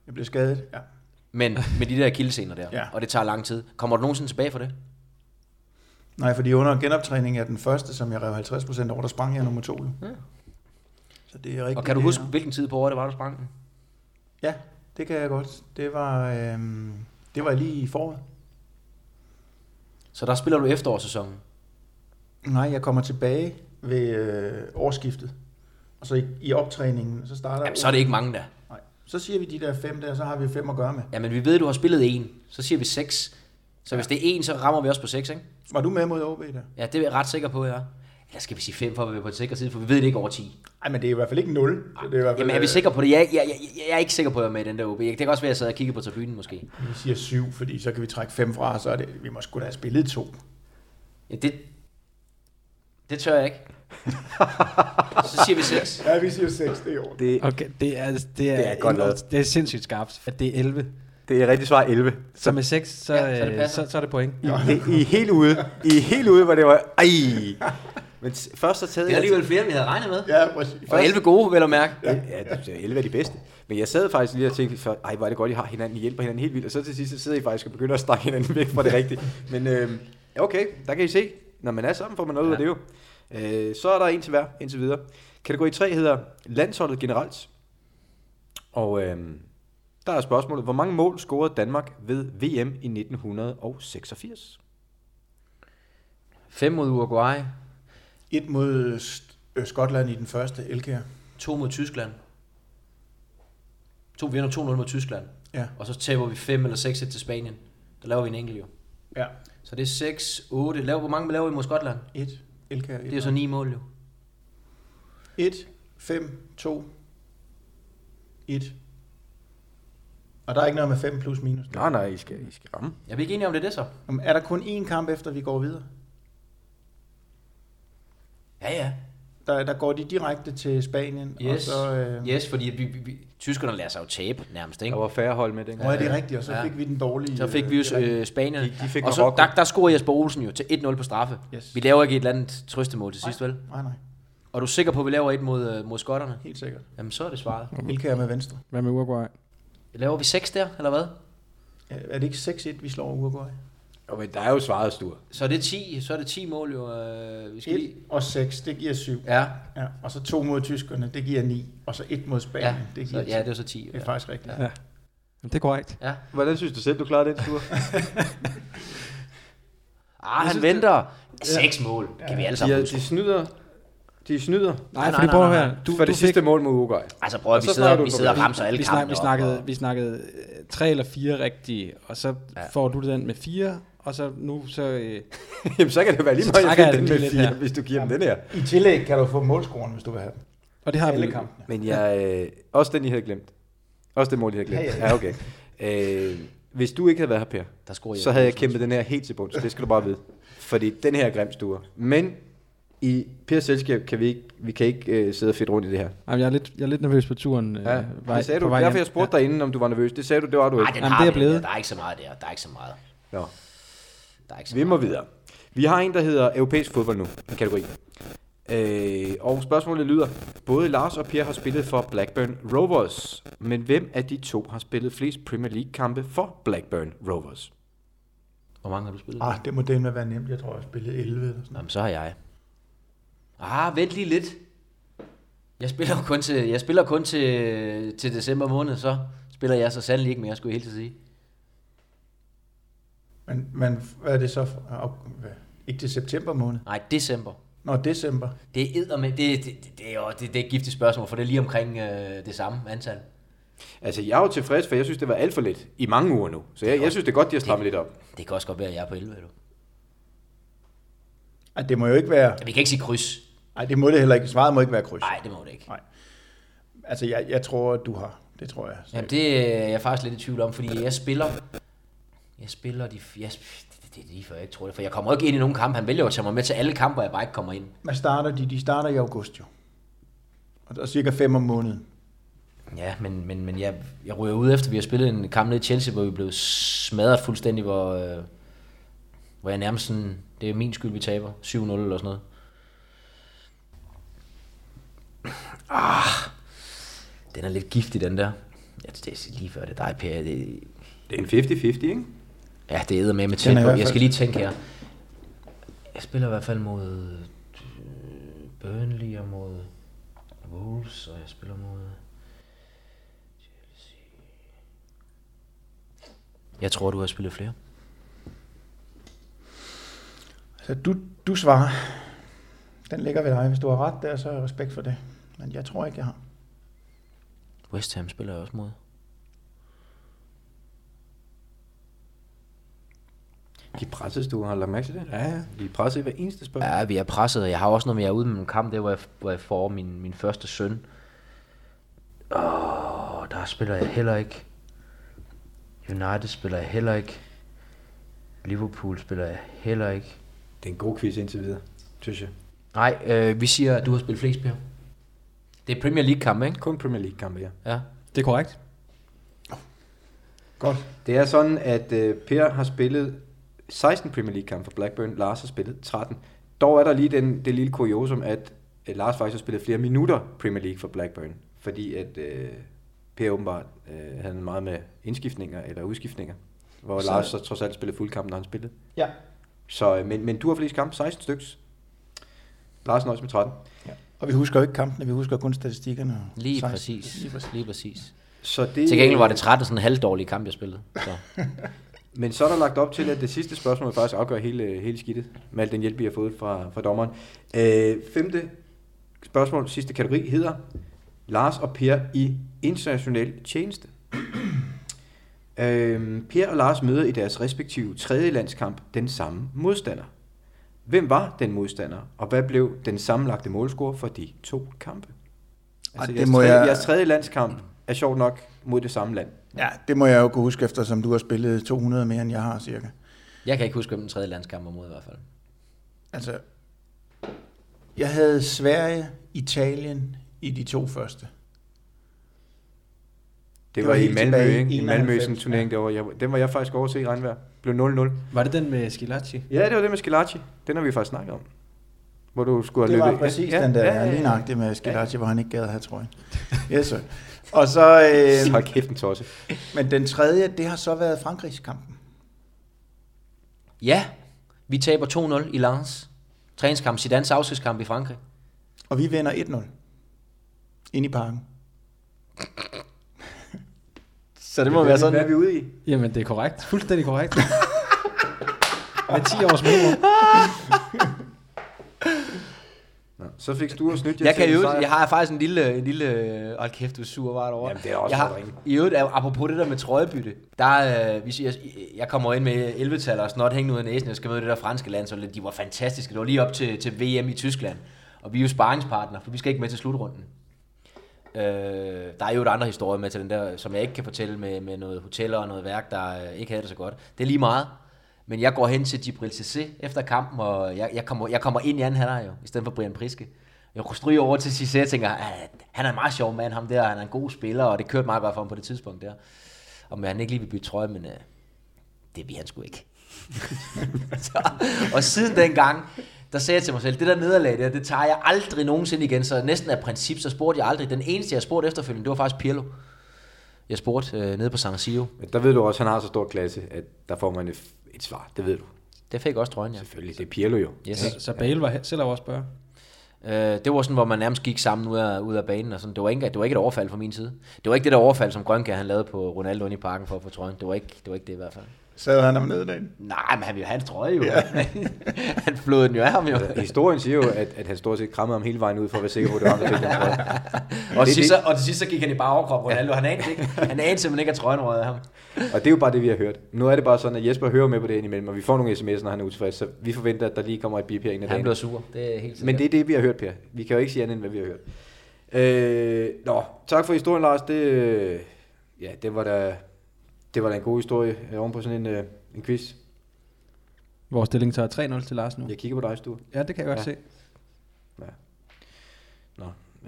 Jeg blev skadet, ja. men med de der kildesener der. Ja. Og det tager lang tid. Kommer du nogensinde tilbage for det? Nej, fordi under genoptræning er den første, som jeg rev 50% over, der sprang jeg nummer to. Ja. Så det er rigtigt. Og kan du huske, her. hvilken tid på året det var, du sprang den? Ja, det kan jeg godt. Det var, øhm, det var lige i foråret. Så der spiller du efterårssæsonen. Nej, jeg kommer tilbage ved øh, årsskiftet. Og så i, i optræningen, så starter... Jamen, så er det ikke mange der. Nej. Så siger vi de der fem der, så har vi fem at gøre med. Jamen, vi ved, at du har spillet en. Så siger vi seks. Så hvis det er en, så rammer vi også på seks, ikke? Var du med mod OB der? Ja, det er jeg ret sikker på, ja. Eller skal vi sige fem, for at vi er på den sikre side, for vi ved det ikke over 10. Nej, men det er i hvert fald ikke 0. Det er i hvert fald, Jamen, er vi sikre på det? Jeg, jeg, jeg, jeg er ikke sikker på, at jeg er med i den der OB. Det kan også være, at jeg sad og kiggede på tribunen, måske. Vi siger 7, fordi så kan vi trække 5 fra, og så er det, vi må sgu da have spillet to. Ja, det, det tør jeg ikke. så siger vi 6. Ja, vi siger 6, det er i orden. Det, Okay, det er, det er, Det er godt lavet. Det er sindssygt skarpt, at det er 11. det er rigtig svar 11. Så med 6, så, Ja, så det øh, passer. så, så er det point. I, det, I er helt ude. I helt ude, hvor det var... Ej! Men først så taget Det er alligevel flere, vi havde regnet med. Ja, præcis. Og 11 gode, vel at mærke. Ja, ja det er 11 af de bedste. Men jeg sad faktisk lige og tænkte, for, ej, hvor er det godt, I har hinanden, I hjælper hinanden helt vildt. Og så til sidst, så sidder I faktisk og begynder at stakke hinanden væk fra det rigtige. Men øh, okay, der kan I se. Når man er sammen, får man noget ja. af det jo. Øh, så er der en til hver, indtil videre. Kategori 3 hedder landsholdet generelt. Og øh, der er spørgsmålet, hvor mange mål scorede Danmark ved VM i 1986? 5 mod Uruguay. Et mod øh, Skotland i den første, Elkær. 2 mod Tyskland. To vinder 2-0 mod Tyskland. Ja. Og så taber vi 5 eller 6 til Spanien. Der laver vi en enkelt jo. Ja. Så det er 6, 8. Laver, hvor mange laver vi mod Skotland? Et. Elkær. Det er så 9 mål jo. Et. 5, 2, 1. Og der er ikke noget med 5 plus minus. Nej, nej, I skal, I skal ramme. Er vi ikke enige om det, er det så? Jamen, Er der kun én kamp efter, vi går videre? Ja, ja. Der, der går de direkte til Spanien, og Yes, så... Øh, yes fordi vi, vi, vi, tyskerne lader sig jo tabe nærmest, ikke? Der var færre hold med dengang. Nå, er det rigtigt, og så Ja. fik vi den dårlige... Så fik vi jo øh, Spanien, De- de fik og så, der, der scorer Jesper Olsen jo til 1-0 på straffe. Yes. Vi laver ikke et eller andet trøstemål til sidst, vel? Nej, nej, Og er du sikker på, at vi laver et mod, øh, mod skotterne? helt sikkert. Jamen, så er det svaret. Elkær med venstre. Hvad med Uruguay? Laver vi 6 der, eller hvad? Ja, Er det ikke 6-1, vi slår Uruguay? Og men der er jo svaret stur. Så er det 10, så er det 10 mål jo. Øh, vi skal 1 lige... og 6, det giver 7. Ja, Ja, og så 2 mod tyskerne, det giver 9. Og så 1 mod Spanien, ja, det så, giver 10. ja, det er så 10. Det er Ja. faktisk rigtigt. Ja. Jamen, det er korrekt. ja. Hvordan synes du selv, du klarede den tur? *laughs* Ah, han venter. 6 mål. Kan vi alle De, sammen huske. de snyder. De snyder. Nej, nej, fordi nej, nej, her. nej. Du, for du det sidste mål mod Uruguay. Altså prøv at vi så sidder, du vi sidder og det. ramser alle vi, vi, snakkede, vi snakkede øh, tre eller fire rigtige, og så Ja. ja. får du den med fire, og så nu så... Øh, *laughs* Jamen, så kan det være lige meget, jeg jeg den den med fire, hvis du giver dem den her. I tillæg kan du få målscoren, hvis du vil have den. og det har Alle vi... kampene. Men jeg, øh, også den, I havde glemt. Også det mål, I havde glemt. Ja, Ja, ja, okay. Øh, hvis du ikke havde været her, Per, Der scorer så havde jeg kæmpet den her helt til bunds. Det skal du bare vide. Fordi den her er grim stuer. Men i Pers selskab kan vi ikke, vi kan ikke øh, sidde og fedt rundt i det her. Jamen, jeg, er lidt, jeg er lidt nervøs på turen. Øh, Ja, vej, det sagde du. vej Derfor jeg spurgte dig inden, om du var nervøs. Det sagde du, det var du Nej, ikke. den Jamen, har det er blevet. Der er ikke så meget der. Der er ikke så meget. Nå. Der er ikke så Vi må meget. videre. Vi har en, der hedder europæisk fodbold nu, en kategori. Øh, og spørgsmålet lyder, både Lars og Per har spillet for Blackburn Rovers, men hvem af de to har spillet flest Premier League-kampe for Blackburn Rovers? Hvor mange har du spillet? Ah, det må det med være nemt. Jeg tror, jeg spillede 11 eller sådan. Jamen, så har jeg. Ah, vent lige lidt. Jeg spiller kun til, jeg spiller kun til, til december måned, så spiller jeg så sandelig ikke mere, skulle jeg helt til sige. Men, men hvad er det så? Ikke til september måned? Nej, december. Nå, december. Det er med, det, det, det, det, er jo det, det er et giftigt spørgsmål, for det er lige omkring øh, det samme antal. Altså, jeg er jo tilfreds, for jeg synes, det var alt for lidt i mange uger nu. Så jeg, jeg synes, det er godt, de har strammet lidt op. Det kan også godt være, at jeg er på 11, eller? Ej, det må jo ikke være... Vi kan ikke sige kryds. Nej, det må det heller ikke. Svaret må ikke være kryds. Nej, det må det ikke. Altså, jeg, jeg tror, du har. Det tror jeg. Jamen, det er jeg faktisk lidt i tvivl om, fordi jeg spiller... Jeg spiller de... Jeg, det, det er lige før, jeg ikke tror det, for jeg kommer ikke ind i nogen kamp. Han vælger jo at tage mig med til alle kampe, hvor jeg bare ikke kommer ind. Hvad starter de? De starter i august jo. Og der er cirka fem om måneden. Ja, men, men, men jeg, jeg ryger ud efter, vi har spillet en kamp nede i Chelsea, hvor vi blev smadret fuldstændig, hvor, øh, hvor jeg nærmest sådan, det er min skyld, vi taber. 7-0 eller sådan noget. Ah, den er lidt giftig, den der. Ja, det er lige før det er dig, Per. Det, Det er en 50-50, ikke? Ja, det æder med med tæt Jeg skal lige tænke her. Jeg spiller i hvert fald mod øh, Burnley og mod Wolves, og jeg spiller mod Chelsea. Jeg tror, du har spillet flere. Så du, du svarer. Den ligger ved dig. Hvis du har ret der, så er respekt for det. Men jeg tror ikke, jeg har. West Ham spiller jeg også mod. De er presset, du har lagt mærke til det? Ja, ja. De er presset i hver eneste spørgsmål. Ja, vi er presset, jeg har også noget med, jeg er ude med en kamp, der hvor jeg, hvor jeg får min, min første søn. Åh, der spiller jeg heller ikke. United spiller jeg heller ikke. Liverpool spiller jeg heller ikke. Det er en god quiz indtil videre, synes jeg. Nej, øh, vi siger, at du har spillet flest, Per. Det er Premier League kamp, ikke? Kun Premier League-kampe, ja. Ja. Det er korrekt. Godt. Det er sådan, at øh, Per har spillet 16 Premier League-kampe for Blackburn. Lars har spillet 13. Dog er der lige den, det lille kuriosum, at øh, Lars faktisk har spillet flere minutter Premier League for Blackburn. Fordi at øh, Per åbenbart øh, havde meget med indskiftninger eller udskiftninger. Hvor Så-. Lars så trods alt spillede fuld kamp, når han spillede. Ja. Så, øh, men, men du har flest kampe, 16 styks. Lars nøjes med 13. Og vi husker jo ikke kampene, vi husker kun statistikkerne. Lige 16. præcis. Lige præcis. Lige præcis. Så det, Til gengæld var det 13 sådan en halvdårlig kamp, jeg spillede. Så. *laughs* Men så er der lagt op til, at det sidste spørgsmål faktisk afgør hele, hele skidtet, med al den hjælp, vi har fået fra, fra dommeren. Øh, femte spørgsmål, sidste kategori, hedder Lars og Per i international tjeneste. øh, per og Lars møder i deres respektive tredje landskamp den samme modstander. Hvem var den modstander, og hvad blev den sammenlagte målscore for de to kampe? Altså, det jeres, må tredje, jeg- jeres tredje landskamp er sjovt nok mod det samme land. Ja, det må jeg jo kunne huske, eftersom du har spillet 200 mere, end jeg har cirka. Jeg kan ikke huske, hvem den tredje landskamp var mod i hvert fald. Altså, jeg havde Sverige, Italien i de to første. Det, Det var, var i Malmø, ikke? I Malmø, 91, sådan en turnering derovre. Jeg, den var jeg faktisk over til i regnvejr. Blev 0-0. Var det den med Skilacci? Ja, det var det med Skilacci. Den har vi faktisk snakket om. Hvor du skulle have Det var løbet. præcis ja, den der, ja, ja, ja, ja. lige nøjagtigt med Skilacci, hvor han ikke gad at have trøjen. Yes, sir. Og så, øh, Hold kæft en tosse. men den tredje, det har så været Frankrigskampen. Ja, vi taber 2-0 i Lens. Træningskamp, Zidane's afskedskamp i Frankrig. Og vi vinder 1-0. Ind i parken. *laughs* så det må være sådan. Hvad er vi ude i? Jamen, det er korrekt. Fuldstændig korrekt. *laughs* Med 10 års mellemrum. *laughs* Nå, så fik du snydt jer Jeg, kan sejr. jeg har faktisk en lille, en lille hold kæft, du er sur var derovre. Jamen, det er også jeg har. I øvrigt, apropos det der med trøjebytte, der, øh, vi siger, jeg kommer ind med 11 og snot hængende ud af næsen, jeg skal møde det der franske land, så de var fantastiske. Det var lige op til, til VM i Tyskland, og vi er jo sparringspartner, for vi skal ikke med til slutrunden. Øh, der er jo et andre historie med til den der, som jeg ikke kan fortælle med, med noget hoteller og noget værk, der øh, ikke havde det så godt. Det er lige meget. Men jeg går hen til Gibril Cissé efter kampen, og jeg, jeg, kommer, jeg kommer ind i anden halvleg jo, i stedet for Brian Priske. Jeg kunne stryge over til Cissé og tænker, at han er en meget sjov mand, ham der, han er en god spiller, og det kørte meget godt for ham på det tidspunkt der. Og han ikke lige vil bytte trøje, men øh, det vil han sgu ikke. *laughs* så, og siden dengang, der sagde jeg til mig selv, det der nederlag der, det tager jeg aldrig nogensinde igen, så næsten af princip, så spurgte jeg aldrig. Den eneste, jeg spurgte efterfølgende, det var faktisk Pirlo. Jeg spurgte øh, nede på San Siro. Der ved du også, at han har så stor klasse, at der får man et, et svar. Det ved du. Det fik også trøjen, ja. Selvfølgelig, det er Pirlo jo. Yes. Så, så Bale var selv at spørge. Øh, det var sådan, hvor man nærmest gik sammen ud af, ud af banen. Og sådan. Det, var ikke, det var ikke et overfald fra min side. Det var ikke det der overfald, som Grønkær han lavede på Ronaldo inde i parken for at få trøjen. Det var ikke det, var ikke det i hvert fald. Sad han om nederdagen. Nej, men han ville have hans trøje jo. Ja. *laughs* han flåede den jo af ham jo. Historien siger jo, at, at han stort set krammede ham hele vejen ud for at være sikker på, at det var ham, der fik den trøje. *laughs* Og Det er sidst, så, og til sidst så gik han i bare overkrop, Ronaldo. Han anede, ikke, han anede simpelthen ikke, at trøjen røde af ham. *laughs* Og det er jo bare det, vi har hørt. Nu er det bare sådan, at Jesper hører med på det indimellem, og vi får nogle sms'er, når han er utilfreds, så vi forventer, at der lige kommer et bip her en af Han dagen. blev sur. Det er helt sikkert. Men det er det, vi har hørt, Per. Vi kan jo ikke sige andet, end hvad vi har hørt. Øh, nå, tak for historien, Lars. Det, øh, ja, det var da, det var da en god historie øh, oven på sådan en, øh, en quiz. Vores stilling tager 3-0 til Lars nu. Jeg kigger på dig, Sture. Ja, det kan jeg godt Ja. se. Nå,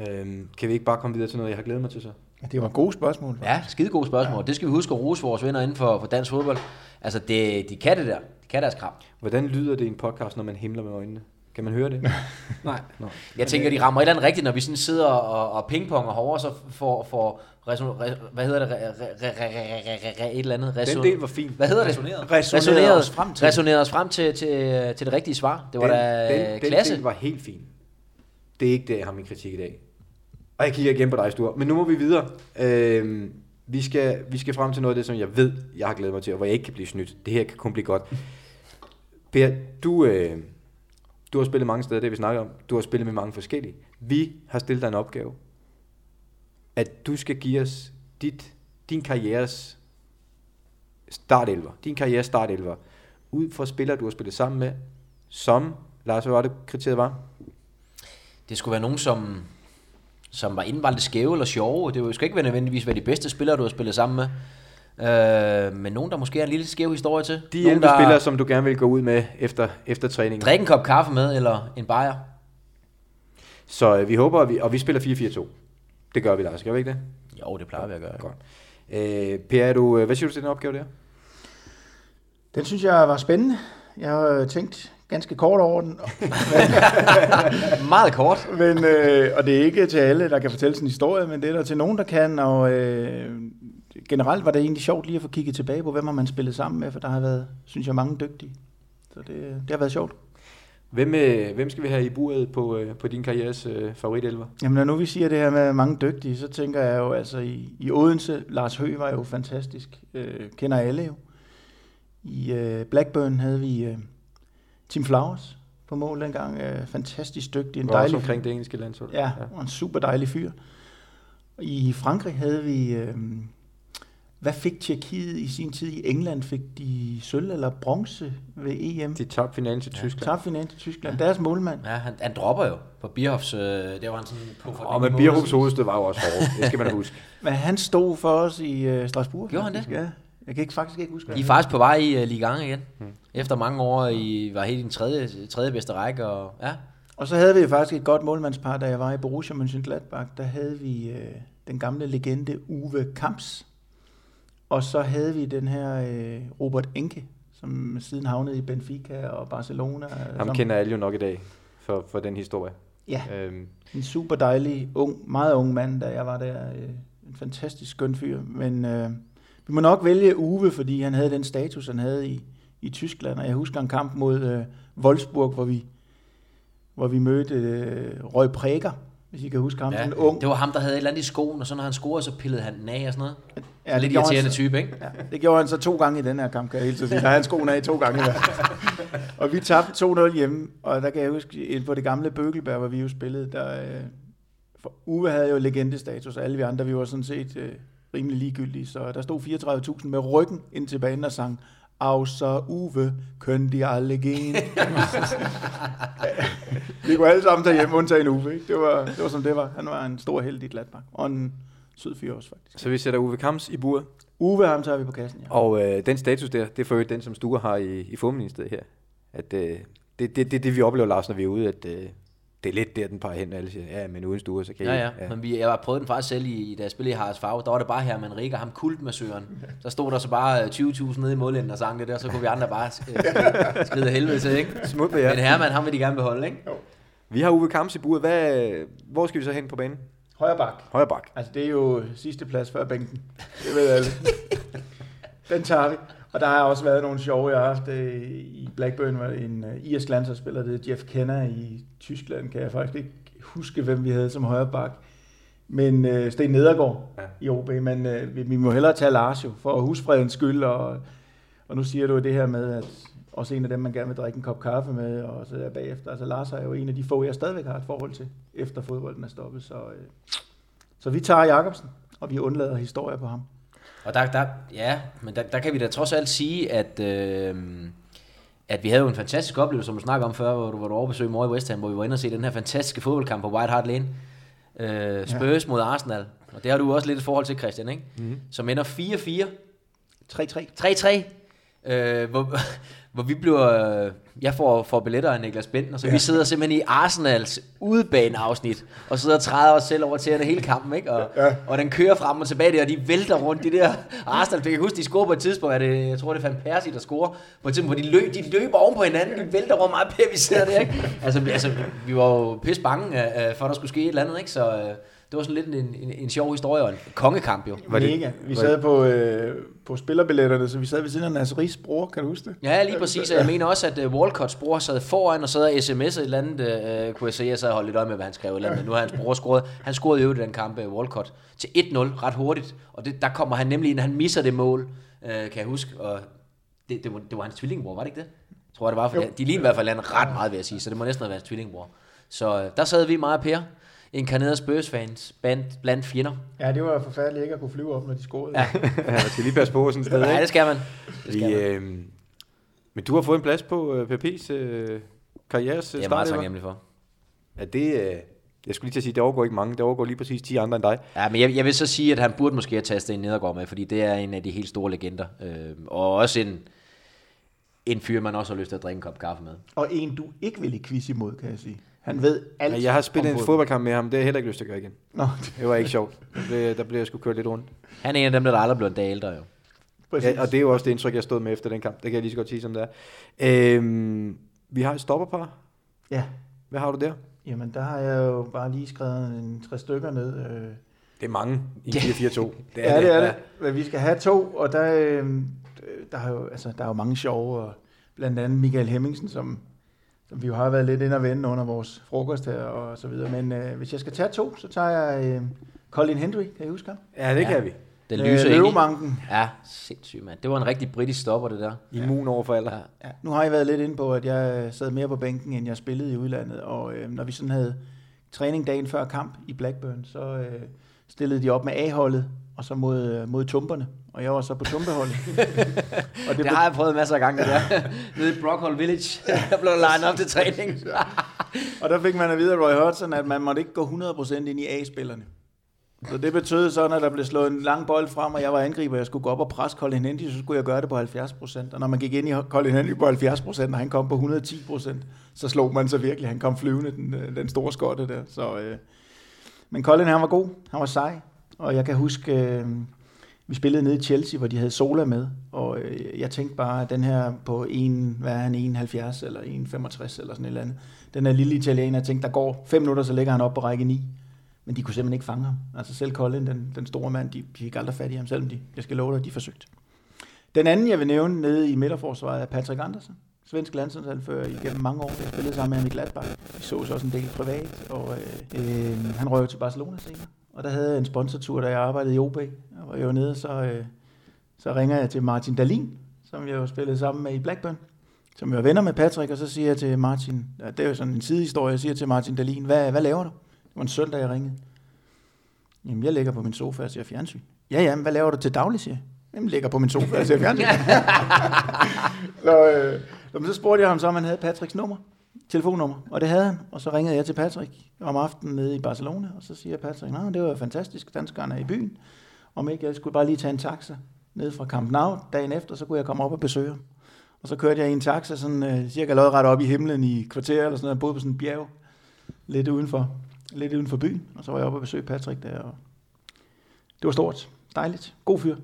øhm, kan vi ikke bare komme videre til noget, jeg har glædet mig til så? Det var gode spørgsmål. Ja, skide gode spørgsmål. Ja. Det skal vi huske at rose vores venner inden for, for dansk fodbold. Altså, det, de kan det der. De kan deres krav. Hvordan lyder det i en podcast, når man himler med øjnene? Kan man høre det? *laughs* Nej. Jeg tænker, de rammer et eller andet rigtigt, når vi sådan sidder og, og pingponger herovre, så får, får reson, re, hvad hedder det, re, re, re, re, re, re, et eller andet. Den del var fin. Hvad hedder det? Resoneret. Resoneret os frem til. Resoneret os frem til, til, til det rigtige svar. Det var den, da den, den klasse. del var helt fin. Det er ikke det, jeg har min kritik i dag. Og jeg kigger igen på dig, Sture. Men nu må vi videre. Øhm, vi, skal, vi skal frem til noget af det, som jeg ved, jeg har glædet mig til, og hvor jeg ikke kan blive snydt. Det her kan kun blive godt. Per, du, øh, du har spillet mange steder, det vi snakker om. Du har spillet med mange forskellige. Vi har stillet dig en opgave. At du skal give os dit, din karrieres startelver. Din karrieres startelver. Ud fra spillere, du har spillet sammen med, som, Lars, hvad var det kriteriet var? Det skulle være nogen, som, som var indvalgte skæve eller sjove. Det skulle ikke være nødvendigvis være de bedste spillere, du har spillet sammen med. Øh, men nogen, der måske er en lille skæv historie til. De nogen, 11 der spillere, som du gerne vil gå ud med efter, efter træningen. drikke en kop kaffe med, eller en bajer. Så øh, vi håber, at vi, og vi spiller 4-4-2. Det gør vi, Lars. Gør vi ikke det? Jo, det plejer vi at gøre. Godt. Øh, per, er du, øh, hvad siger du til den opgave der? Den synes jeg var spændende. Jeg har øh, tænkt ganske kort over den. *laughs* Meget kort. Men, øh, og det er ikke til alle, der kan fortælle sin historie, men det er der til nogen, der kan. Og øh, generelt var det egentlig sjovt lige at få kigget tilbage på, hvem har man spillet sammen med, for der har været, synes jeg, mange dygtige. Så det, det har været sjovt. Hvem, øh, hvem skal vi have i buret på, øh, på din karrieres øh, favoritelver? Jamen når nu vi siger det her med mange dygtige, så tænker jeg jo altså i, i Odense, Lars Høgh var jo fantastisk, øh, kender alle jo. I øh, Blackburn havde vi øh, Tim Flowers på mål dengang, øh, fantastisk dygtig, en Var også dejlig omkring det engelske landshold. Ja, og en super dejlig fyr. I Frankrig havde vi øh, hvad fik Tjekkiet i sin tid i England? Fik de sølv eller bronze ved EM? De tabte finalen til Tyskland. Tabte finalen til Tyskland. Deres målmand. Ja, han, han dropper jo på Bierhofs, øh, der var han sådan på for Og med Bierhofs hovedstød var jo også hårdt. Det skal man *laughs* huske. Men han stod for os i uh, Strasbourg. Gjorde han faktisk. Ja. Jeg kan ikke, faktisk ikke huske, hvad De er faktisk på vej i uh, Ligue 1 igen. Hmm. Efter mange år i, var helt i den tredje, tredje bedste række. Og, ja. Og så havde vi faktisk et godt målmandspar, da jeg var i Borussia Mönchengladbach. Der havde vi øh, den gamle legende Uwe Kamps. Og så havde vi den her øh, Robert Enke, som siden havnede i Benfica og Barcelona. Ham som, kender alle jo nok i dag for, for den historie. Ja, Øhm, en super dejlig, ung, meget ung mand, da jeg var der. Øh, en fantastisk skøn fyr. Men øh, vi må nok vælge Uwe, fordi han havde den status, han havde i, i Tyskland. Og jeg husker en kamp mod øh, Wolfsburg, hvor vi, hvor vi mødte øh, Røg Præger, hvis I kan huske ham. ja. Sådan en ung, Det var ham, der havde et eller andet i skoen, og så når han scorede, så pillede han den af og sådan noget. Ja, det lidt irriterende så- type, ikke? Ja, det gjorde han så to gange i den her kamp, kan jeg helt så sige. Der er han skoene af to gange fald. Og vi tabte 2-0 hjemme, og der kan jeg huske, på det gamle Bøgelberg, hvor vi jo spillede, der, øh, for Uwe havde jo legendestatus, og alle vi andre, vi var sådan set øh, rimelig ligegyldige, så der stod 34.000 med ryggen ind til banen og sang, Außer Uwe, können die alle gehen. *laughs* vi kunne alle sammen tage hjem, undtagen Uwe. Ikke? Det, var, det var som det var. Han var en stor held i Gladbach, og en sød fyr også faktisk. så vi sætter Uwe Kamps i buret. Uwe, ham tager vi på kassen, ja. Og øh, den status der, det er for øvrigt den, som Sture har i, i Fumministeriet her. At øh, det, det, det, det, vi oplever, Lars, når vi er ude, at øh, det er lidt der, den peger hen, alle siger, ja, men uden Sture, så kan Ja, I... ja. ja. Men vi, jeg har prøvet den faktisk selv, i, da jeg spillede i Haralds Farve. Der var det bare her med Rikke, ham kultmassøren. Så stod der så bare øh, 20.000 nede i målenden og sang det der, så kunne vi andre bare øh, *laughs* skride af helvede til, ikke? Smut jer. Men Herman, ham vil de gerne beholde, ikke? Vi har Uwe Kamps i buret. Hvad, hvor skal vi så hen på banen? Højre bak. Højre bak. Altså, det er jo sidste plads før bænken. Det ved alle. *laughs* Den tager vi. Og der har også været nogle sjove, jeg har haft øh, i Blackburn, var en uh, irsk landsholdsspiller, det er Jeff Kenner i Tyskland, kan jeg faktisk ikke huske, hvem vi havde som højre bak. Men uh, Sten Nedergaard ja. i OB, men uh, vi, vi må hellere tage Lars jo, for husfredens skyld, og, og nu siger du det her med, at også en af dem, man gerne vil drikke en kop kaffe med, og så der bagefter. Altså Lars er jo en af de få, jeg stadigvæk har et forhold til, efter fodbolden er stoppet. Så, øh, så vi tager Jacobsen, og vi undlader historier på ham. Og der, der, ja, men der, der kan vi da trods alt sige, at, øh, at vi havde jo en fantastisk oplevelse, som du snakker om før, hvor du var du over besøg mor i West Ham, hvor vi var inde og se den her fantastiske fodboldkamp på White Hart Lane. Øh, Spurs ja. mod Arsenal. Og det har du også lidt et forhold til, Christian, ikke? Mm-hmm. Som ender 4-4. 3-3. 3-3. Øh, hvor, hvor vi bliver... Øh, jeg får, får billetter af Niklas Benten, og så ja. vi sidder simpelthen i Arsenals udebaneafsnit, og sidder og træder os selv over tæerne hele kampen, ikke? Og, ja. og den kører frem og tilbage der, og de vælter rundt, de der Arsenal. Jeg kan huske, de scorer på et tidspunkt, er det, jeg tror, det er Van Persie, der scorer, på et tidspunkt, hvor de, løb, de løber oven på hinanden, de vælter rundt meget pæt, vi sidder der, ikke? Altså, altså vi var jo pis bange, for at der skulle ske et eller andet, ikke? Så øh, det var sådan lidt en, en, en sjov historie, og en kongekamp jo. Var det, Mega. Vi sad på, øh, på spillerbilletterne, så vi sad ved siden af Nasseris bror, kan du huske det? Ja, lige præcis. Og jeg mener også, at uh, Walcotts bror sad foran og sad og sms'ede et eller andet. Uh, kunne jeg se, jeg sad og holdt lidt øje med, hvad han skrev. et Eller andet. Nu har hans bror scoret. Han scorede jo i den kamp, uh, Walcott, til 1-0 ret hurtigt. Og det, der kommer han nemlig ind, han misser det mål, uh, kan jeg huske. Og det, det, var, det var hans tvillingbror, var det ikke det? Tror jeg, det var. For de lignede i hvert fald hinanden ret meget, vil jeg sige. Så det må næsten have været hans tvillingbror. Så uh, der sad vi meget Per. Inkarnerede Spurs-fans blandt, blandt fjender. Ja, det var forfærdeligt ikke at kunne flyve op, når de scorede. Ja. Ja, man skal lige passe på sådan et sted, Nej, det skal man. Det skal Vi, man. øh, men du har fået en plads på øh, PP's øh, karrieres Det er øh, jeg meget taknemmelig for. Er det... Øh, jeg skulle lige til at sige, det overgår ikke mange. Det overgår lige præcis 10 andre end dig. Ja, men jeg, jeg vil så sige, at han burde måske have taget Sten Nedergaard med, fordi det er en af de helt store legender. Øh, og også en, en fyr, man også har lyst til at drikke en kop kaffe med. Og en, du ikke vil i quiz imod, kan jeg sige. Han ved alt Ja, jeg har spillet en fodboldkamp med ham. Det har jeg heller ikke lyst til at gøre igen. Nå, Det var ikke sjovt. Det, der blev jeg sgu kørt lidt rundt. Han er en af dem, der aldrig blev en dag ældre, jo. præcis. Ja, og det er jo også det indtryk, jeg stod med efter den kamp. Det kan jeg lige så godt sige, som det er. Øhm, vi har et stopperpar. ja. Hvad har du der? Jamen, der har jeg jo bare lige skrevet en tre stykker ned. Øh. Det er mange i 4-4-2. Det *laughs* ja, det er det. Men vi skal have to, og der, øh, der, er jo, altså, der er jo mange sjove, og blandt andet Michael Hemmingsen, som, som vi jo har været lidt ind og vende under vores frokost her, og så videre. Men øh, hvis jeg skal tage to, så tager jeg øh, Colin Hendry, kan I huske ham? Ja, det Ja. kan vi. Den Øh, lyser i. Løvemanken. Ja, sindssygt, mand. Det var en rigtig britisk stopper, det der. Immun over for alder. Ja. Ja, nu har jeg været lidt inde på, at jeg sad mere på bænken, end jeg spillede i udlandet, og øh, når vi sådan havde træning dagen før kamp i Blackburn, så øh, stillede de op med A-holdet, og så mod, øh, mod tumperne, og jeg var så på tumpeholdet. *laughs* og det, det har jeg prøvet masser af gange, det der. Nede i Brockhold Village, *laughs* der blev legnet op til træning. og der fik man at vide af Roy Hodgson, at man måtte ikke gå 100% ind i A-spillerne. Så det betød så, når der blev slået en lang bold frem, og jeg var angriber, og jeg skulle gå op og presse Colin Henry, så skulle jeg gøre det på 70 procent. Og når man gik ind i Colin Henry på 70 procent, og han kom på 110 procent, så slog man så virkelig. Han kom flyvende, den, øh, den store skotte der. Så, øh, men Colin, han var god. Han var sej. Og jeg kan huske, øh, vi spillede nede i Chelsea, hvor de havde Sola med. Og øh, jeg tænkte bare, at den her på 1, hvad er han, 71 eller 1,65 eller sådan et eller andet. Den her lille italiener, jeg tænkte, der går fem minutter, så ligger han op på række 9. Men de kunne simpelthen ikke fange ham. Altså selv Colin, den, den store mand, de, de fik aldrig fat i ham, selvom de, jeg skal love dig, de forsøgte. Den anden, jeg vil nævne nede i midterforsvaret, er Patrick Andersen. Svensk landsholdsanfører igennem mange år. Jeg spillede sammen med ham i Gladbach. Vi så også en del privat, og øh, øh, han røg til Barcelona senere. Og der havde jeg en sponsortur, da jeg arbejdede i OB. Og jeg var nede, så, øh, så ringer jeg til Martin Dalin, som jeg jo spillede sammen med i Blackburn som jeg var venner med Patrick, og så siger jeg til Martin, det er jo sådan en sidehistorie, jeg siger til Martin Dalin, hvad, hvad laver du? Det var en søndag, jeg ringede. Jamen, jeg ligger på min sofa og ser fjernsyn. Ja, ja, men hvad laver du til daglig, siger jeg. Jamen, ligger på min sofa og ser fjernsyn. *laughs* så, øh, så spurgte jeg ham så, om han havde Patricks nummer, telefonnummer, og det havde han. Og så ringede jeg til Patrick om aftenen nede i Barcelona, og så siger Patrick, nej, det var fantastisk, danskerne er i byen. Om ikke, jeg skulle bare lige tage en taxa ned fra Camp Nou dagen efter, så kunne jeg komme op og besøge ham. Og så kørte jeg i en taxa, sådan øh, cirka lodret op i himlen i kvarter, eller sådan noget. Boede på sådan en bjerg, lidt udenfor lidt uden for byen, og så var jeg oppe og besøge Patrick der, og det var stort, dejligt, god fyr.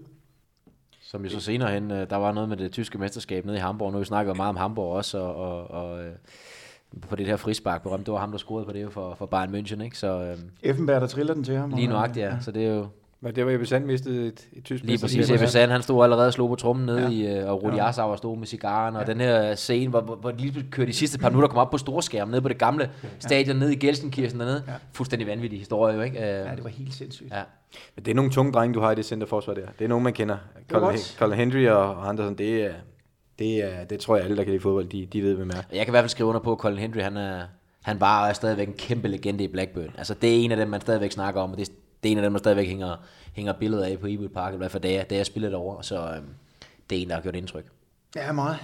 Som jo så senere hen, øh, der var noget med det tyske mesterskab nede i Hamburg, nu vi snakker meget om Hamburg også, og, og, og øh, på det her frispark på det var ham, der scorede på det for, for Bayern München, ikke? Så, øh, Effenberg, der triller den til ham. Lige nuagtigt, ja. ja. Så det er jo, men det var Ebbe Sand mistede et, et tysk Lige præcis, Ebbe Sand, han stod allerede og slog på trummen nede ja. i, øh, og Rudi ja. Assauer stod med cigaren, og ja. den her scene, hvor, hvor, de lige kørte de sidste par minutter, kom op på storskærm nede på det gamle ja. stadion nede i Gelsenkirchen dernede. Ja. Fuldstændig vanvittig historie jo, ikke? Ja, det var helt sindssygt. Ja. Men det er nogle tunge drenge, du har i det centerforsvar der. Det er nogen, man kender. Colin, Colin Henry og Andersen, det er, det, er, det tror jeg alle, der kan lide fodbold, de, de ved, hvem er. Jeg kan i hvert fald skrive under på, at Colin Henry, han er, han var og er stadigvæk en kæmpe legende i Blackburn. Altså, det er en af dem, man stadigvæk snakker om, og det, det er en af dem, der stadigvæk hænger, hænger billeder af på Ewood Park, i hvert fald da jeg, da jeg spillede derovre, så øhm, det er en, der har gjort indtryk. Ja, meget.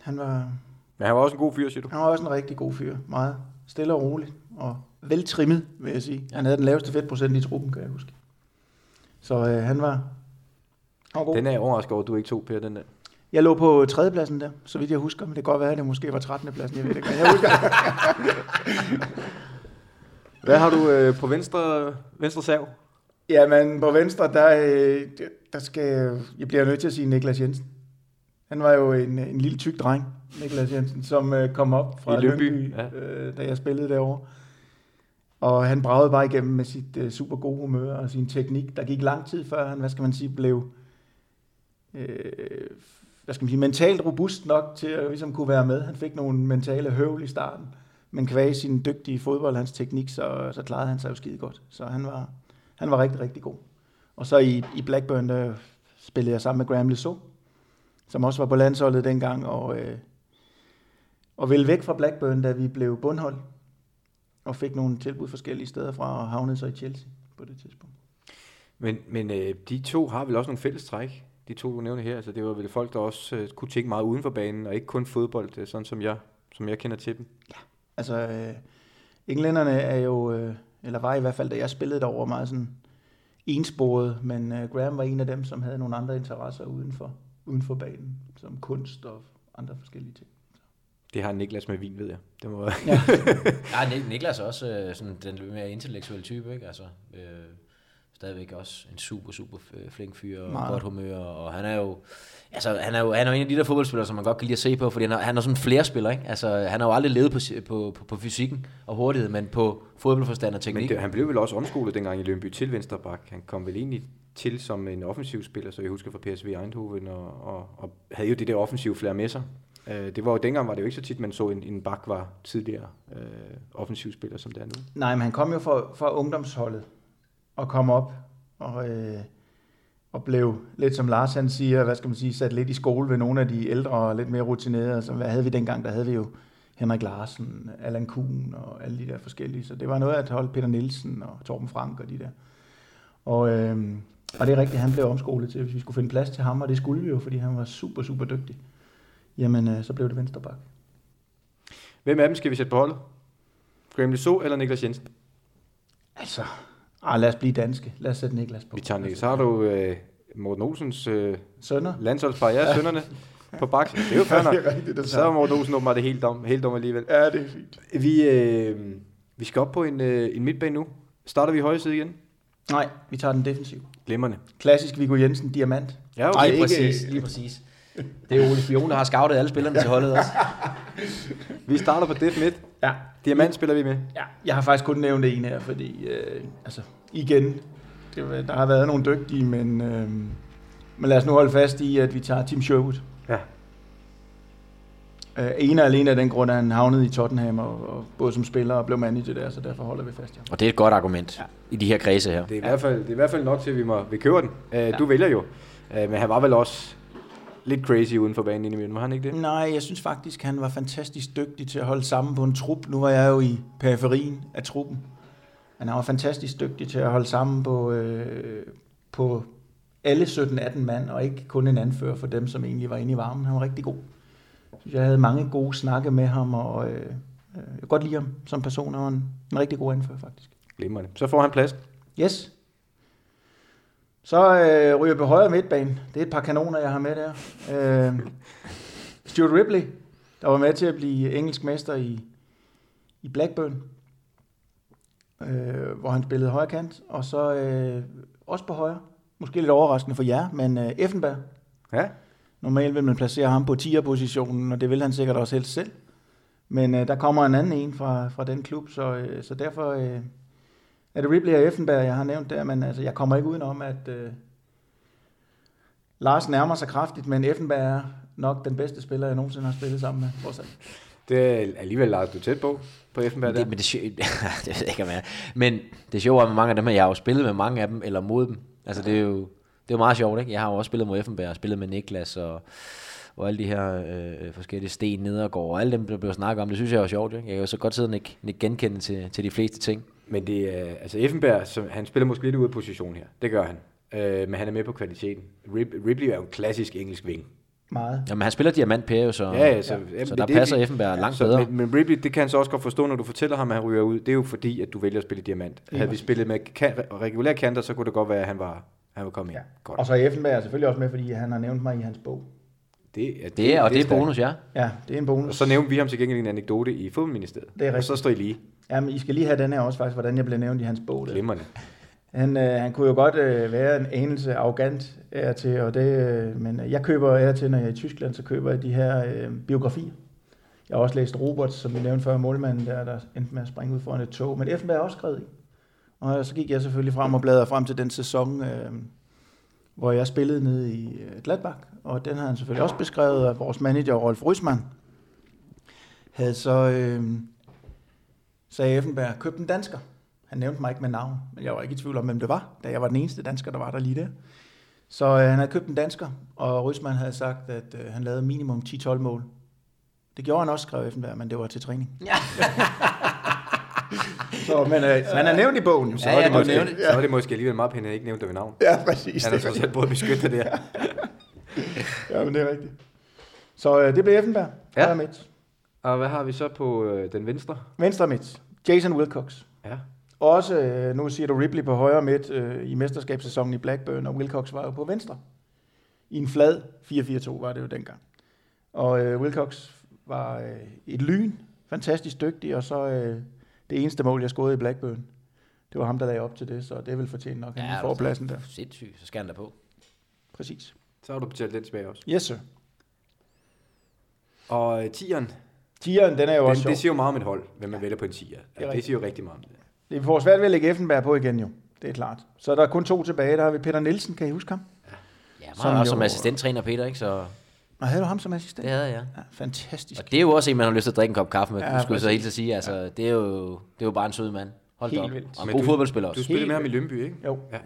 Han var... Men han var også en god fyr, siger du? Han var også en rigtig god fyr. Meget stille og roligt, og veltrimmet, vil jeg sige. Han havde den laveste fedtprocent i truppen, kan jeg huske. Så øh, han var, han var god. Den er jeg overrasket over, at du ikke tog, Per, den der. Jeg lå på tredjepladsen der, så vidt jeg husker, men det kan godt være, at det måske var 13. pladsen, jeg ved det ikke. Jeg husker. *laughs* *laughs* Hvad har du øh, på venstre, venstre sav? Ja, men på venstre, der, øh, der skal jeg bliver nødt til at sige Niklas Jensen. Han var jo en, en lille tyk dreng, Niklas Jensen, som øh, kom op fra Lønby, ja. øh, da jeg spillede derovre. Og han bragede bare igennem med sit øh, super gode humør og sin teknik. Der gik lang tid før han, hvad skal man sige, blev øh, hvad skal man sige, mentalt robust nok til at ligesom kunne være med. Han fik nogle mentale høvl i starten. Men kvæg sin dygtige fodbold, hans teknik, så, så klarede han sig jo skide godt. Så han var, han var rigtig, rigtig god. Og så i, i Blackburn, der spillede jeg sammen med Graham Lesso, som også var på landsholdet dengang, og, øh, og ville væk fra Blackburn, da vi blev bundhold, og fik nogle tilbud forskellige steder fra, og havnede så i Chelsea på det tidspunkt. Men, men øh, de to har vel også nogle fælles træk, de to, du nævner her. Altså, det var vel folk, der også øh, kunne tænke meget uden for banen, og ikke kun fodbold, øh, sådan som jeg, som jeg kender til dem. Ja, Altså, øh, englænderne er jo, øh, eller var i hvert fald, da jeg spillede derovre, meget sådan ensporet, men øh, Graham var en af dem, som havde nogle andre interesser uden for, uden for banen, som kunst og andre forskellige ting. Det har Niklas med vin, ved jeg. Det må... ja. ja, Niklas er også øh, sådan den mere intellektuelle type, ikke? Altså, øh, stadigvæk også en super, super flink fyr og Meget. godt humør, og han er jo, altså, han er jo, han er jo en af de der fodboldspillere, som man godt kan lide at se på, fordi han er, han er sådan flere spiller, ikke? Altså, han har jo aldrig levet på, på, på, på fysikken og hurtighed, men på fodboldforstand og teknik. Men det, han blev vel også omskolet dengang i Lønby til Vensterbak. Han kom vel egentlig til som en offensiv spiller, så jeg husker fra PSV Eindhoven, og, og, og havde jo det der offensive flere med sig. Øh, det var jo dengang var det jo ikke så tit, man så en, en bak var tidligere øh, offensiv spiller, som det er nu. Nej, men han kom jo fra, fra ungdomsholdet og kom op og, øh, og blev lidt som Lars han siger, hvad skal man sige, sat lidt i skole ved nogle af de ældre og lidt mere rutinerede. Så hvad havde vi dengang? Der havde vi jo Henrik Larsen, Allan Kuhn og alle de der forskellige. Så det var noget at holde Peter Nielsen og Torben Frank og de der. Og, øh, Og det er rigtigt, han blev omskolet til, hvis vi skulle finde plads til ham, og det skulle vi jo, fordi han var super, super dygtig. Jamen, øh, så blev det venstreback. Hvem af dem skal vi sætte på holdet? Graham Lissow eller Niklas Jensen? Altså, ah, lad os blive danske. Lad os sætte Niklas på. Vi tager Niklas. Så har du øh, Morten Olsens øh, Sønner. landsholdspar. Ja, sønderne på bak. Det er jo fair nok. det er rigtigt, det Så er Morten Olsen åbenbart det helt dum, helt dum alligevel. Ja, det er fint. Vi, øh, vi skal op på en, øh, en midtbane nu. Starter vi i højre side igen? Nej, vi tager den defensiv. Glimrende. Klassisk Viggo Jensen, diamant. Ja, okay. Nej, ikke- præcis, lige præcis. Det er Ole Spion, der har scoutet alle spillerne til holdet også. *laughs* Vi starter på def midt. Ja, Diamant spiller vi med. Ja, jeg har faktisk kun nævnt en her, fordi øh, altså, igen, det, der har været nogle dygtige, men, øh, men lad os nu holde fast i, at vi tager Tim Sherwood. Ja. Øh, en og alene af den grund, at han havnede i Tottenham, og, og både som spiller og blev manager der, så derfor holder vi fast i ham. Og det er et godt argument ja. i de her kredse her. Det er, i hvert fald, det er i hvert fald nok til, at vi, må, vi køber den. Uh, Du vælger jo. Uh, men han var vel også lidt crazy uden for banen indimellem, var han ikke det? Nej, jeg synes faktisk, han var fantastisk dygtig til at holde sammen på en trup. Nu var jeg jo i periferien af truppen. Men han var fantastisk dygtig til at holde sammen på, øh, på alle 17-18 mand, og ikke kun en anfører for dem, som egentlig var inde i varmen. Han var rigtig god. Jeg havde mange gode snakke med ham, og øh, øh, jeg kan godt lide ham som person. Var en, en rigtig god anfører, faktisk. Glimrende. Så får han plads. Yes. Så øh, ryger jeg på højre midtbane. Det er et par kanoner, jeg har med der. Øh, Stuart Ripley, der var med til at blive engelsk mester i, i Blackburn, øh, hvor han spillede højre kant. Og så øh, også på højre. Måske lidt overraskende for jer, men øh, Effenberg. Ja. Normalt vil man placere ham på 10'er-positionen, og det vil han sikkert også helst selv. Men øh, der kommer en anden en fra, fra den klub, så, øh, så derfor øh, er det Ripley og Effenberg, jeg har nævnt der, men altså, jeg kommer ikke udenom, at øh, Lars nærmer sig kraftigt, men Effenberg er nok den bedste spiller, jeg nogensinde har spillet sammen med. Fortsat. Det er alligevel Lars, du er tæt på, på Effenberg der. Det, men det, *laughs* det ved jeg ikke, om jeg er. Men det sjove er med mange af dem her, jeg har jo spillet med mange af dem, eller mod dem. Altså det er jo, det er jo meget sjovt, ikke? Jeg har jo også spillet mod Effenberg, og spillet med Niklas, og, og alle de her øh, forskellige sten, Nedergaard, og alle dem, der blev snakket om, det synes jeg er jo sjovt, ikke? Jeg kan jo så godt sidde og ikke, ikke genkende til, til de fleste ting. Men det er, altså Effenberg, som, han spiller måske lidt ude af position her. Det gør han. Øh, men han er med på kvaliteten. Rip, Ripley er jo en klassisk engelsk ving. Meget. Jamen han spiller diamant så, Ja, ja, så, så jamen, der det- passer det- Effenberg langt så, bedre. Men, men Ripley, det kan han så også godt forstå, når du fortæller ham, at han ryger ud. Det er jo fordi, at du vælger at spille diamant. Havde vi spillet med kan, regulære kanter, så kunne det godt være, at han var, han var kommet ind. Godt. Og så er Effenberg er selvfølgelig også med, fordi han har nævnt mig i hans bog. Det, er, Det er, og det er stærkt. bonus, ja. Ja, det er en bonus. Og så nævnte vi ham til gengæld en anekdote i fodboldministeriet. Det er Og rigtigt. så står I lige. Jamen, I skal lige have den her også faktisk, hvordan jeg blev nævnt i hans bog. Der. Glimrende. Han, øh, han kunne jo godt øh, være en anelse arrogant af og til, og det, øh, men jeg køber af og til, når jeg er i Tyskland, så køber jeg de her øh, biografier. Jeg har også læst Robert, som vi nævnte før, målmanden der, der endte med at springe ud foran et tog, men Effenberg er også skrevet i. Og så gik jeg selvfølgelig frem og bladrede frem til den sæson, øh, hvor jeg spillede nede i øh, Gladbach, og den har han selvfølgelig også beskrevet, og vores manager Rolf Rysmann havde så, øh, sagde Effenberg, købt en dansker. Han nævnte mig ikke med navn, men jeg var ikke i tvivl om, hvem det var, da jeg var den eneste dansker, der var der lige der. Så øh, han havde købt en dansker, og Rysman havde sagt, at øh, han lavede minimum 10-12 mål. Det gjorde han også, skrev Effenberg, men det var til træning. Ja. *laughs* så, men øh, han er nævnt i bogen. Så, Ja, er ja, det du måske, nævnte det. så er det måske alligevel meget pænt, at jeg ikke nævnte det ved navn. Ja, præcis. Han har så selv både beskyttet det der. *laughs* ja, men det er rigtigt. Så øh, det blev Effenberg. Ja. Ja. Midt. Og hvad har vi så på øh, den venstre? Venstre midt. Jason Wilcox. Ja. Også, øh, nu siger du Ripley på højre midt øh, i mesterskabssæsonen i Blackburn, og Wilcox var jo på venstre. I en flad 4-4-2 var det jo dengang. Og øh, Wilcox var øh, et lyn, fantastisk dygtig, og så øh, det eneste mål, jeg scorede i Blackburn, det var ham, der lagde op til det, så det vil fortjene nok, at han får pladsen der. Sindssygt, så skal han der på. Præcis. Så har du betalt den tilbage også. Yes, sir. Og øh, tieren, Tieren, den er jo den, også sjov. det siger jo meget om et hold, hvem man vælger på en tier. er Ja, det rigtigt. siger jo rigtig meget om det. Vi får svært ved at lægge Effenberg på igen jo. Det er klart. Så der er kun to tilbage. Der har vi Peter Nielsen, kan I huske ham? Ja, Som meget også jo- som assistenttræner Peter, ikke? Så Og havde du ham som assistent? det havde jeg. Ja, fantastisk. Og det er jo også en, man har lyst til at drikke en kop kaffe med, Ja, ja, skulle jeg så helt at sige. Altså, det, er jo, det er jo bare en sød mand. Hold Helt op. vildt. Og en god du- fodboldspiller Du også. spillede med ham i. Lønby, ikke? Jo. Ja.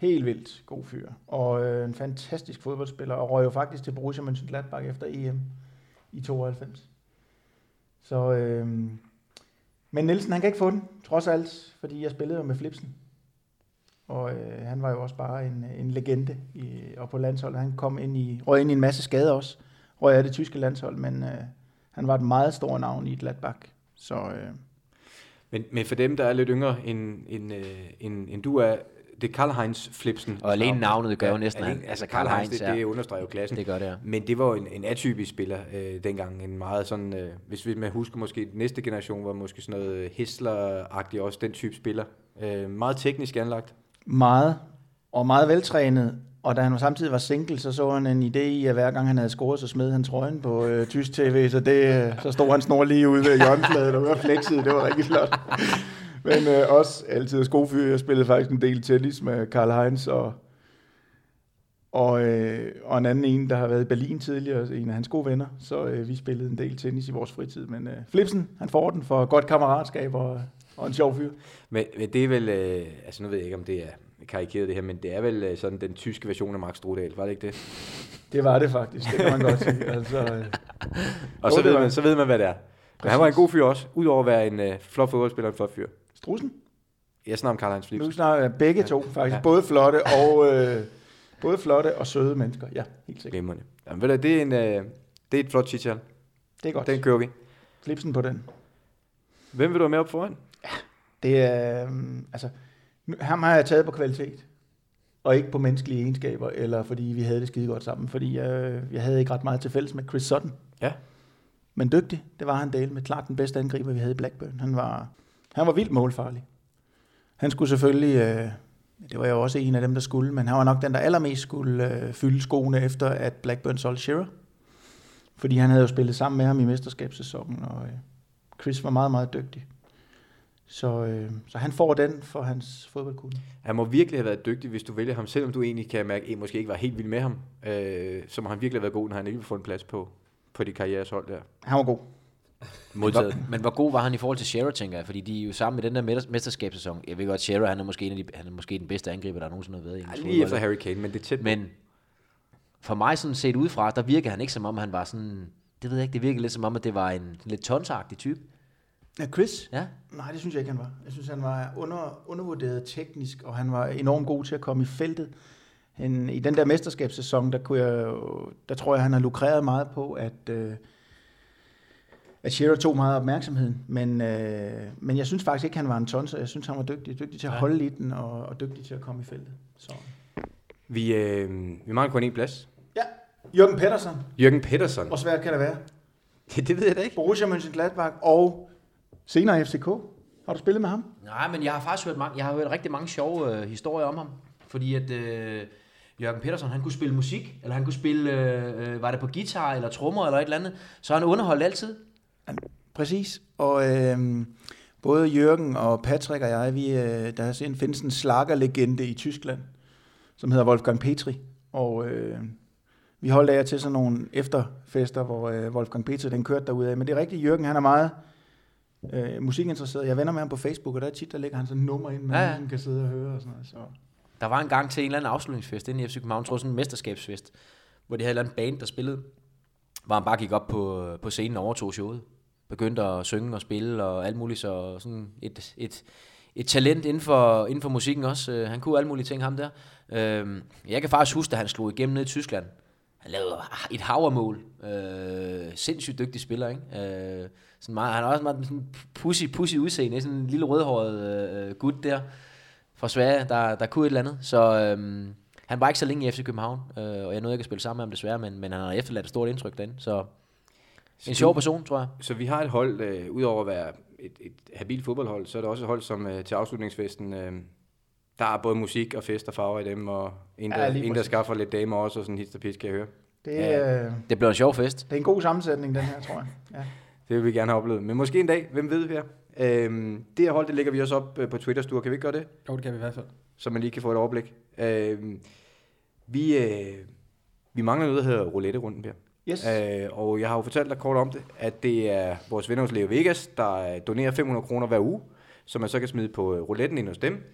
Helt vildt god fyr. Og øh, en fantastisk fodboldspiller, og røg jo faktisk til Borussia Mönchengladbach efter EM i 92. Så, øh, men Nielsen, han kan ikke få den, trods alt, fordi jeg spillede jo med Flipsen. Og øh, han var jo også bare en, en legende i, og på landsholdet. Han kom ind i, røg ind i en masse skader også. Røg af det tyske landshold, men øh, han var et meget stort navn i Gladbach. Så øh, Men, men for dem, der er lidt yngre end, end, øh, end, end du er, det er Karl-Heinz Flipsen. Og alene navnet gør jo næsten, alene, altså Karl Karl-Heinz, Heinz, det, ja. det understreger jo klassen. Det gør det, ja. Men det var jo en, en atypisk spiller øh, dengang. En meget sådan, øh, hvis vi man husker måske, den næste generation var måske sådan noget øh, Hessler-agtig også, den type spiller. Øh, meget teknisk anlagt. meget, og meget veltrænet. Og da han samtidig var single, så så han en idé i, at hver gang han havde scoret, så smed han trøjen på øh, tysk tv, så, det, øh, så stod han snor lige ude ved hjørnefladet og var flexet. Det var rigtig flot. Men øh, også altid god fyr. Jeg spillede faktisk en del tennis med Karl Heinz og, og, øh, og en anden en, der har været i Berlin tidligere, en af hans gode venner. Så øh, vi spillede en del tennis i vores fritid. Men øh, Flipsen, han får den for godt kammeratskab og, og en sjov fyr. Men, men det er vel, øh, altså nu ved jeg ikke, om det er karikeret det her, men det er vel øh, sådan den tyske version af Max Strudal, var det ikke det? Det var det faktisk, det kan man godt sige. *laughs* Altså, øh, Og så ved, man, så ved man, hvad det er. Men han var en god fyr også, udover at være en øh, flot fodboldspiller og en flot fyr. Strussen? Jeg snakker om Karl-Heinz Nu Flipsen. snakker jeg begge to, faktisk. Ja. Ja. Både flotte og øh, både flotte og søde mennesker. Ja, helt sikkert. Glimrende. Jamen, ved du, det er, en, øh, det er et flot chichat. Det er godt. Den kører vi. Flipsen på den. Hvem vil du have med op foran? Det er, øh, altså, nu, ham har jeg taget på kvalitet. Og ikke på menneskelige egenskaber, eller fordi vi havde det skide godt sammen. Fordi jeg, jeg havde ikke ret meget til fælles med Chris Sutton. Ja. Men dygtig, det var han del med klart den bedste angriber, vi havde i Blackburn. Han var, han var vildt målfarlig. Han skulle selvfølgelig, øh, det var jo også en af dem, der skulle, men han var nok den, der allermest skulle øh, fylde skoene efter, at Blackburn solgte Shearer. Fordi han havde jo spillet sammen med ham i mesterskabssæsonen, og øh, Chris var meget, meget dygtig. Så, øh, så han får den for hans fodboldkunde. Han må virkelig have været dygtig, hvis du vælger ham, selvom du egentlig kan mærke, at måske ikke var helt vild med ham. Øh, så må han virkelig have været god, når han ikke vil få en plads på, på de karriereshold der. Han var god. Modtaget. Hvor, men hvor god var han i forhold til Shearer, tænker jeg? Fordi de er jo sammen med den der mester- mesterskabssæson. Jeg ved godt, Shearer han er måske, en af de, han er måske den bedste angriber, der nogensinde har været i Ja, lige efter ikke? Harry Kane, men det er tæt. Men for mig sådan set udefra, der virker han ikke som om, han var sådan... Det ved jeg ikke, det virker lidt som om, at det var en lidt tonsagtig type. Ja, Chris? Ja. Nej, det synes jeg ikke, han var. Jeg synes, han var under, undervurderet teknisk, og han var enormt god til at komme i feltet. Han, I den der mesterskabssæson, der, kunne jeg, der tror jeg, han har lukreret meget på, at, øh, at Shearer tog meget opmærksomheden. Men, øh, men jeg synes faktisk ikke, han var en tonser. Jeg synes, han var dygtig, dygtig til at holde i den, og, og dygtig til at komme i feltet. Så. Vi, øh, vi mangler kun en plads. Ja, Jørgen Pettersson. Jørgen Pettersson. Hvor svært kan det være? Det, *laughs* det ved jeg da ikke. Borussia Mönchengladbach og senere FCK. Har du spillet med ham? Nej, men jeg har faktisk hørt, mange, jeg har hørt rigtig mange sjove øh, historier om ham. Fordi at øh, Jørgen Petersen, han kunne spille musik, eller han kunne spille, øh, øh, var det på guitar eller trommer eller et eller andet. Så han underholdt altid. Præcis. Og øh, både Jørgen og Patrick og jeg, vi, øh, der har findes en slagerlegende i Tyskland, som hedder Wolfgang Petri. Og øh, vi holdt af til sådan nogle efterfester, hvor øh, Wolfgang Petri den kørte derudad. Men det er rigtigt, Jørgen han er meget øh, musikinteresseret. Jeg venner med ham på Facebook, og der er tit, der lægger han sådan nummer ind, man Ja, ja, kan sidde og høre og sådan noget. Så. Der var en gang til en eller anden afslutningsfest inde i FC København, jeg tror sådan en mesterskabsfest, hvor de havde et eller andet band, der spillede, hvor han bare gik op på, på scenen og overtog showet. Begyndte at synge og spille og alt muligt, så sådan et, et, et talent inden for, inden for musikken også. Øh, han kunne alle mulige ting, ham der. Øh, Jeg kan faktisk huske, at han slog igennem ned i Tyskland. Han lavede et havermål. Øh, sindssygt dygtig spiller, ikke? Øh, sådan meget, han har også meget sådan pussy, pussy udseende, sådan en lille rødhåret øh, øh, gut der fra Sverige, der, der kunne et eller andet. Så øh, han var ikke så længe i FC København, øh, og jeg nåede ikke at spille sammen med ham desværre, men, men han har efterladt et stort indtryk derinde. Så en sjov person, tror jeg. Så vi har et hold, øh, udover at være et, et habilt fodboldhold, så er det også et hold, som øh, til afslutningsfesten, øh, der er både musik og fest og farver i dem, og en, der, Ja, en, der skaffer lidt damer også, og sådan hist og pis, kan jeg høre. Det, Ja. øh, Det blev en sjov fest. det er en god sammensætning, den her, tror jeg. Ja. Det vil vi gerne have oplevet. Men måske en dag, hvem ved her. Øhm, det her hold, det lægger vi også op øh, på Twitter, Sture. Kan vi ikke gøre det? Jo, det kan vi i hvert fald. Så man lige kan få et overblik. Øhm, vi, øh, vi mangler noget, der hedder roulette-runden, Per. Yes. Øh, og jeg har jo fortalt dig kort om det, at det er vores venner hos Leo Vegas, der øh, donerer 500 kroner hver uge, som man så kan smide på øh, rouletten ind hos dem.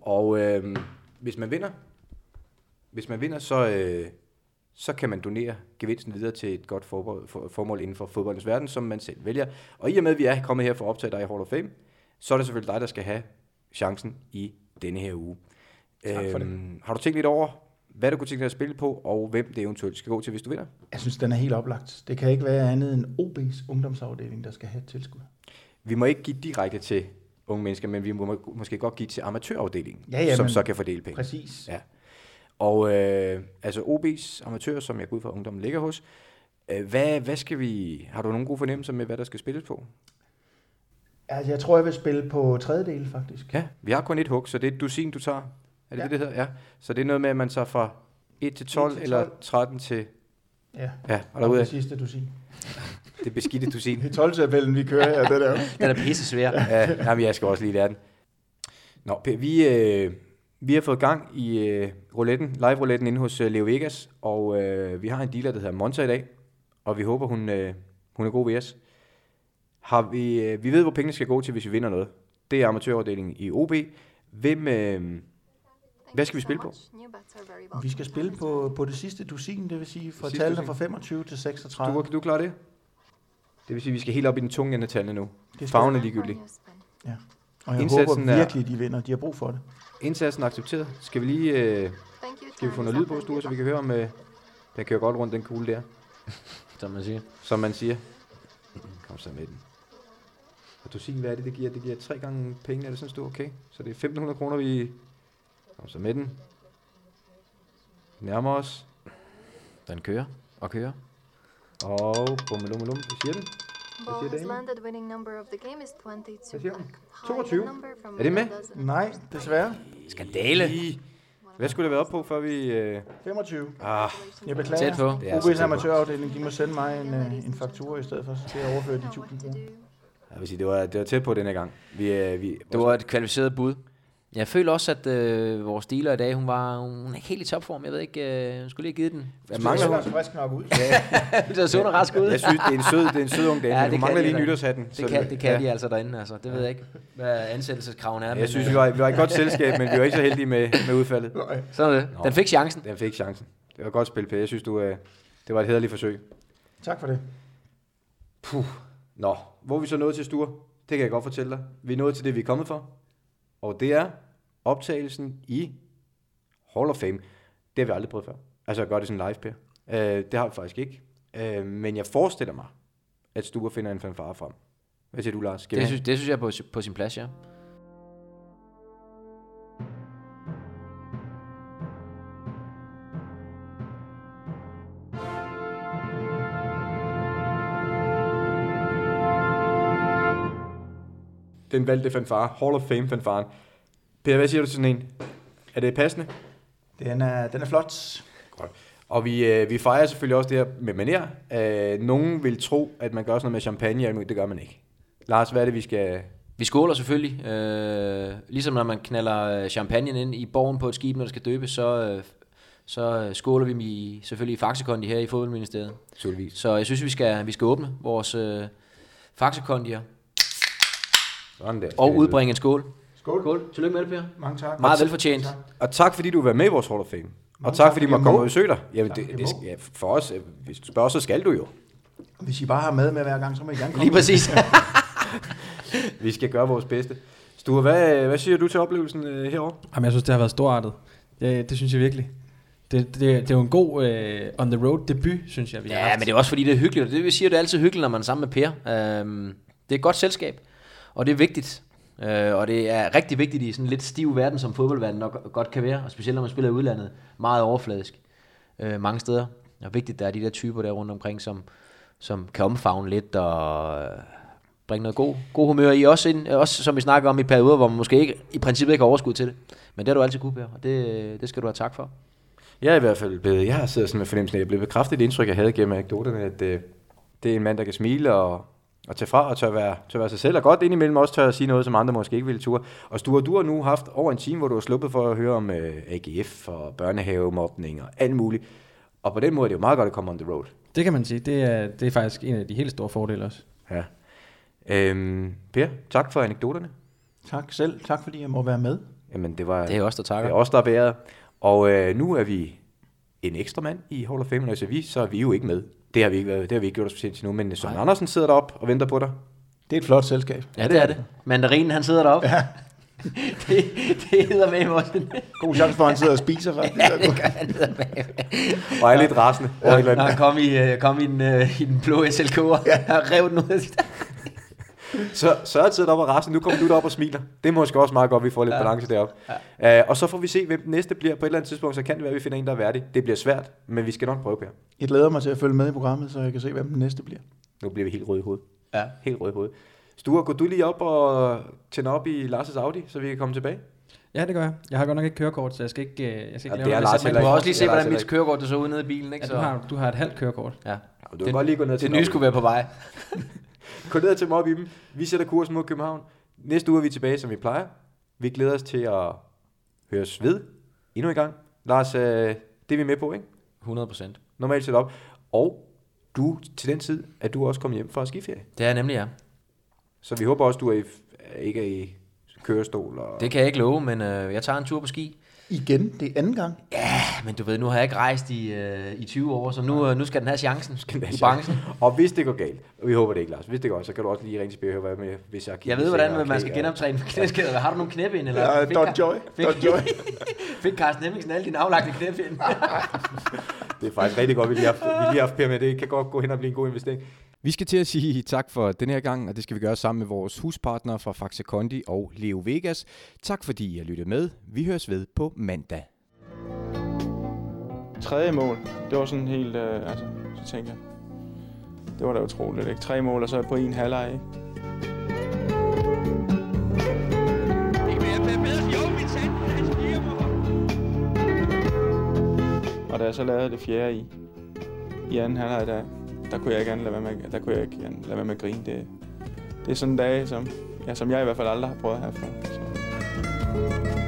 Og øh, hvis man vinder, hvis man vinder, så, øh, så kan man donere gevinsten videre til et godt formål, for, formål inden for fodboldens verden, som man selv vælger. Og i og med, at vi er kommet her for at optage dig i Hall of Fame, så er det selvfølgelig dig, der skal have chancen i denne her uge. for det. Øhm, har du tænkt lidt over, hvad du kunne tænke dig at spille på, og hvem det eventuelt skal gå til, hvis du vinder? Jeg synes, den er helt oplagt. Det kan ikke være andet end OB's ungdomsafdeling, der skal have et tilskud. Vi må ikke give direkte til unge mennesker, men vi må må- måske godt give til amatørafdelingen, Ja, ja, som så kan fordele penge. Præcis. Ja. Og øh, altså OB's amatører, som jeg går ud fra ungdommen ligger hos, øh, hvad, hvad skal vi, har du nogen gode fornemmelser med, hvad der skal spilles på? Altså, jeg tror, jeg vil spille på tredjedel, faktisk. Ja, vi har kun et hug, så det er et dusin, du tager. Er det Ja. det, det hedder? Ja. Så det er noget med, at man tager fra 1 til 12, 1 til eller 12. 13 til... Ja, Ja, og derude det sidste dusin. *laughs* det beskidte dusin. Det er 12 vi kører her, det der. *laughs* Den er pisse svær. ja, jamen, jeg skal også lige lære den. Nå, Per, vi, øh, vi har fået gang i øh, rouletten, live-rouletten inde hos øh, Leo Vegas, og øh, vi har en dealer, der hedder Monta i dag, og vi håber, hun, øh, hun er god ved os. Har vi, øh, vi ved, hvor pengene skal gå til, hvis vi vinder noget. Det er amatørafdelingen i OB. Hvem, øh, hvad skal vi spille på? Vi skal spille på, på det sidste dusin, det vil sige fra tallene fra 25 til 36. Du, kan du klare det? Det vil sige, at vi skal helt op i den tunge ende af tallene nu. Farven er ligegyldig. Ja. Og jeg Indsatsen håber er- virkelig, de vinder. De har brug for det. Indsatsen er accepteret. Skal vi lige øh, skal vi få noget lyd på, Sture, så vi kan høre, om øh, den kører godt rundt, den kugle der, *laughs* Som man siger. som man siger. Kom så med den. Og du siger, hvad er det, det giver? Det giver tre gange penge, er det sådan, Sture? Okay. Så det er 1500 kroner, vi... Kom så med den. Nærmer os. Den kører og kører. Og bummelummelum, hvad siger den? Ball siger damen? landed. Winning number of the game is 22 Hvad siger hun? black. 22? Higher number from Er det med? Nej, desværre. Skandale. I. Hvad skulle det være op på, før vi... Øh... 25. Ah, Jeg beklager. Tæt på. det så tæt OB's på. amatørafdeling, de må sende mig en, øh, en faktura i stedet for, så skal jeg overføre de 1000 kroner. Jeg vil sige, det var, det var tæt på denne gang. Vi, øh, vi, Det var et kvalificeret bud. Jeg føler også, at øh, vores dealer i dag, hun var hun er ikke helt i topform. Jeg ved ikke, øh, hun skulle lige have givet den. Hvad mangler hun? også frisk nok ud. *laughs* Det ser sund og rask ud. Jeg synes, det er en sød, det er en sød ung dame, Ja, ja, det hun mangler de lige da. nytårshatten. Det kan, det kan ja. de altså derinde, altså. Det ved jeg ikke, hvad ansættelseskraven er. Jeg men, synes, øh, vi var, vi var et godt selskab, men vi var ikke så heldige med, med udfaldet. *laughs* Sådan er det. Den fik chancen. Den fik chancen. Det var godt spil, Per. Jeg synes, du, øh, det var et hederligt forsøg. Tak for det. Puh. Nå, hvor er vi så nået til, Sture? Det kan jeg godt fortælle dig. Vi er nået til det, vi er kommet for. Og det er optagelsen i Hall of Fame. Det har vi aldrig prøvet før. Altså at gøre det sådan live, Per. Øh, det har vi faktisk ikke. Øh, men jeg forestiller mig, at Sture finder en fanfare frem. Hvad siger du, Lars? Skal Det synes, det synes jeg er på, på sin plads, ja. Den valgte fanfare. Hall of Fame fanfaren. Per, hvad siger du til sådan en? Er det passende? Den er, den er flot. Og vi, øh, vi fejrer selvfølgelig også det her med maner. Øh, nogen vil tro, at man gør sådan noget med champagne, men det gør man ikke. Lars, hvad er det, vi skal... Vi skåler selvfølgelig. Øh, ligesom når man knaller champagne ind i borgen på et skib, når det skal døbes, så, øh, så skåler vi i, selvfølgelig i Faxekondi her i fodboldministeriet. Naturligvis. Så jeg synes, vi skal, vi skal åbne vores øh, Faxekondier Sådan der. og udbringe en skål. Skål. Skål. Tillykke med det, Per. Mange tak. Meget velfortjent. Og tak, fordi du var med i vores Hall of Fame. Og tak, tak, fordi fordi du jeg måtte komme må. og besøge dig. Jamen, Tak, det, jeg det, ja, for os, øh, hvis du spørger, så skal du jo. Hvis I bare har mad med hver gang, så må I gerne komme. Lige præcis. *laughs* Vi skal gøre vores bedste. Sture, hvad, hvad siger du til oplevelsen øh, herovre? Jamen, jeg synes, det har været storartet. Det, det synes jeg virkelig. Det, det, det er jo en god uh, on the road debut, synes jeg, vi har Ja, haft. men det er også fordi, det er hyggeligt. og Det vil sige, at det er altid hyggeligt, når man er sammen med Per. Øhm, det er et godt selskab, og det er vigtigt. Øh, og det er rigtig vigtigt i sådan en lidt stiv verden, som fodboldverden nok godt kan være. Og specielt når man spiller i udlandet. Meget overfladisk. Øh, mange steder. Og vigtigt, der er de der typer der rundt omkring, som, som kan omfavne lidt og øh, bringe noget god, god humør i. Også, ind, også som vi snakker om i perioder, hvor man måske ikke, i princippet ikke har overskud til det. Men det har du altid kunne, Per, og det, det skal du have tak for. Jeg er i hvert fald blevet, jeg har siddet sådan med fornemmelsen, at jeg blev bekræftet bekræftet det indtryk, jeg havde gennem anekdoterne, at øh, det er en mand, der kan smile og, og tage fra og tør være, tør være sig selv, og godt indimellem også tør at sige noget, som andre måske ikke ville ture. Og Sture, du har nu haft over en time, hvor du har sluppet for at høre om øh, AGF og børnehavemobning og alt muligt. Og på den måde er det jo meget godt at komme on the road. Det kan man sige. Det er, det er faktisk en af de helt store fordele også. Ja. Øhm, per, tak for anekdoterne. Tak selv. Tak fordi jeg må være med. Jamen, det var Det er også der takker. det er os, der er bæret. Og øh, nu er vi en ekstra mand i Hall of Fame, og siger vi, så er vi jo ikke med. Det har vi ikke, været, det har vi ikke gjort os til nu, men Søren Andersen sidder deroppe og venter på dig. Det er et flot selskab. Ja, det er det. Mandarinen, han sidder deroppe. Ja. *laughs* det, det hedder med også en... God chance for, at han sidder og spiser, faktisk. Ja, det gør han. Og er lidt rasende. andet. han kom i, øh, kom i, den, øh, i den blå SLK, og ja. rev den ud af. Så Søren sidder deroppe og rasende. Nu kommer du derop og smiler. Det er måske også meget godt, at vi får lidt ja. balance deroppe. Ja. Uh, og så får vi se, hvem den næste bliver på et eller andet tidspunkt. Så kan det være, at vi finder en, der er værdig. Det bliver svært, men vi skal nok prøve, Per. Jeg glæder mig til at følge med i programmet, så jeg kan se, hvem den næste bliver. Nu bliver vi helt røde i hovedet. Ja. Helt røde i hovedet. Sture, går du lige op og tænder op i Lars' Audi, så vi kan komme tilbage? Ja, det gør jeg. Jeg har godt nok ikke kørekort, så jeg skal ikke, øh, jeg skal Ja, ikke det er. Lars Men heller du har ikke. også lige Det se, hvordan mit kørekort det så ud nede i bilen, ikke? Ja, Så, du, har, du har et halvt kørekort. ja. Ja, du kan Det- godt lige gå ned og Det nye skulle være på vej. *laughs* Gå ned og tænde op i dem. Vi sætter kursen mod København. Næste uge er vi tilbage, som vi plejer. Vi glæder os til at høres ved endnu en gang. Lars, øh, det er vi med på, ikke? 100 procent. Normalt sæt op. Og du, til den tid, at du også kommer hjem fra skiferie. Det er nemlig, ja. Så vi håber også, du er i, ikke er i kørestol. Og... Det kan jeg ikke love, men øh, jeg tager en tur på ski. Igen, det er anden gang. Men du ved, nu har jeg ikke rejst i, øh, i 20 år, så nu, øh, nu skal den have chancen den have i branchen. Og hvis det går galt, og vi håber det ikke, Lars, hvis det går, så kan du også lige ringe til Bjerg og høre med, hvis jeg Jeg ved, hvordan man skal genoptræne for knæskader. Har du nogle knæben? Eller Ja, fik, Don Joy. Fik, Don Joy. *laughs* fik Carsten Hemmingsen alle dine aflagte knæben? *laughs* Det er faktisk rigtig godt, vi lige har haft, vi lige har haft Per med. Det kan godt gå hen og blive en god investering. Vi skal til at sige tak for den her gang, og det skal vi gøre sammen med vores huspartnere fra Faxe Kondi og Leo Vegas. Tak fordi I har lyttet med. Vi høres ved på mandag. Tredje mål, det var sådan helt, øh, altså, så tænkte jeg, det var da utroligt, ikke? Tre mål, og så på en halvleg, ikke? Og da jeg så lavede det fjerde i, i anden halvleg, der, der kunne jeg ikke lade være med, der kunne jeg ikke lade være med at grine. Det, det er sådan en dag, som, ja, som jeg i hvert fald aldrig har prøvet at have før. Så.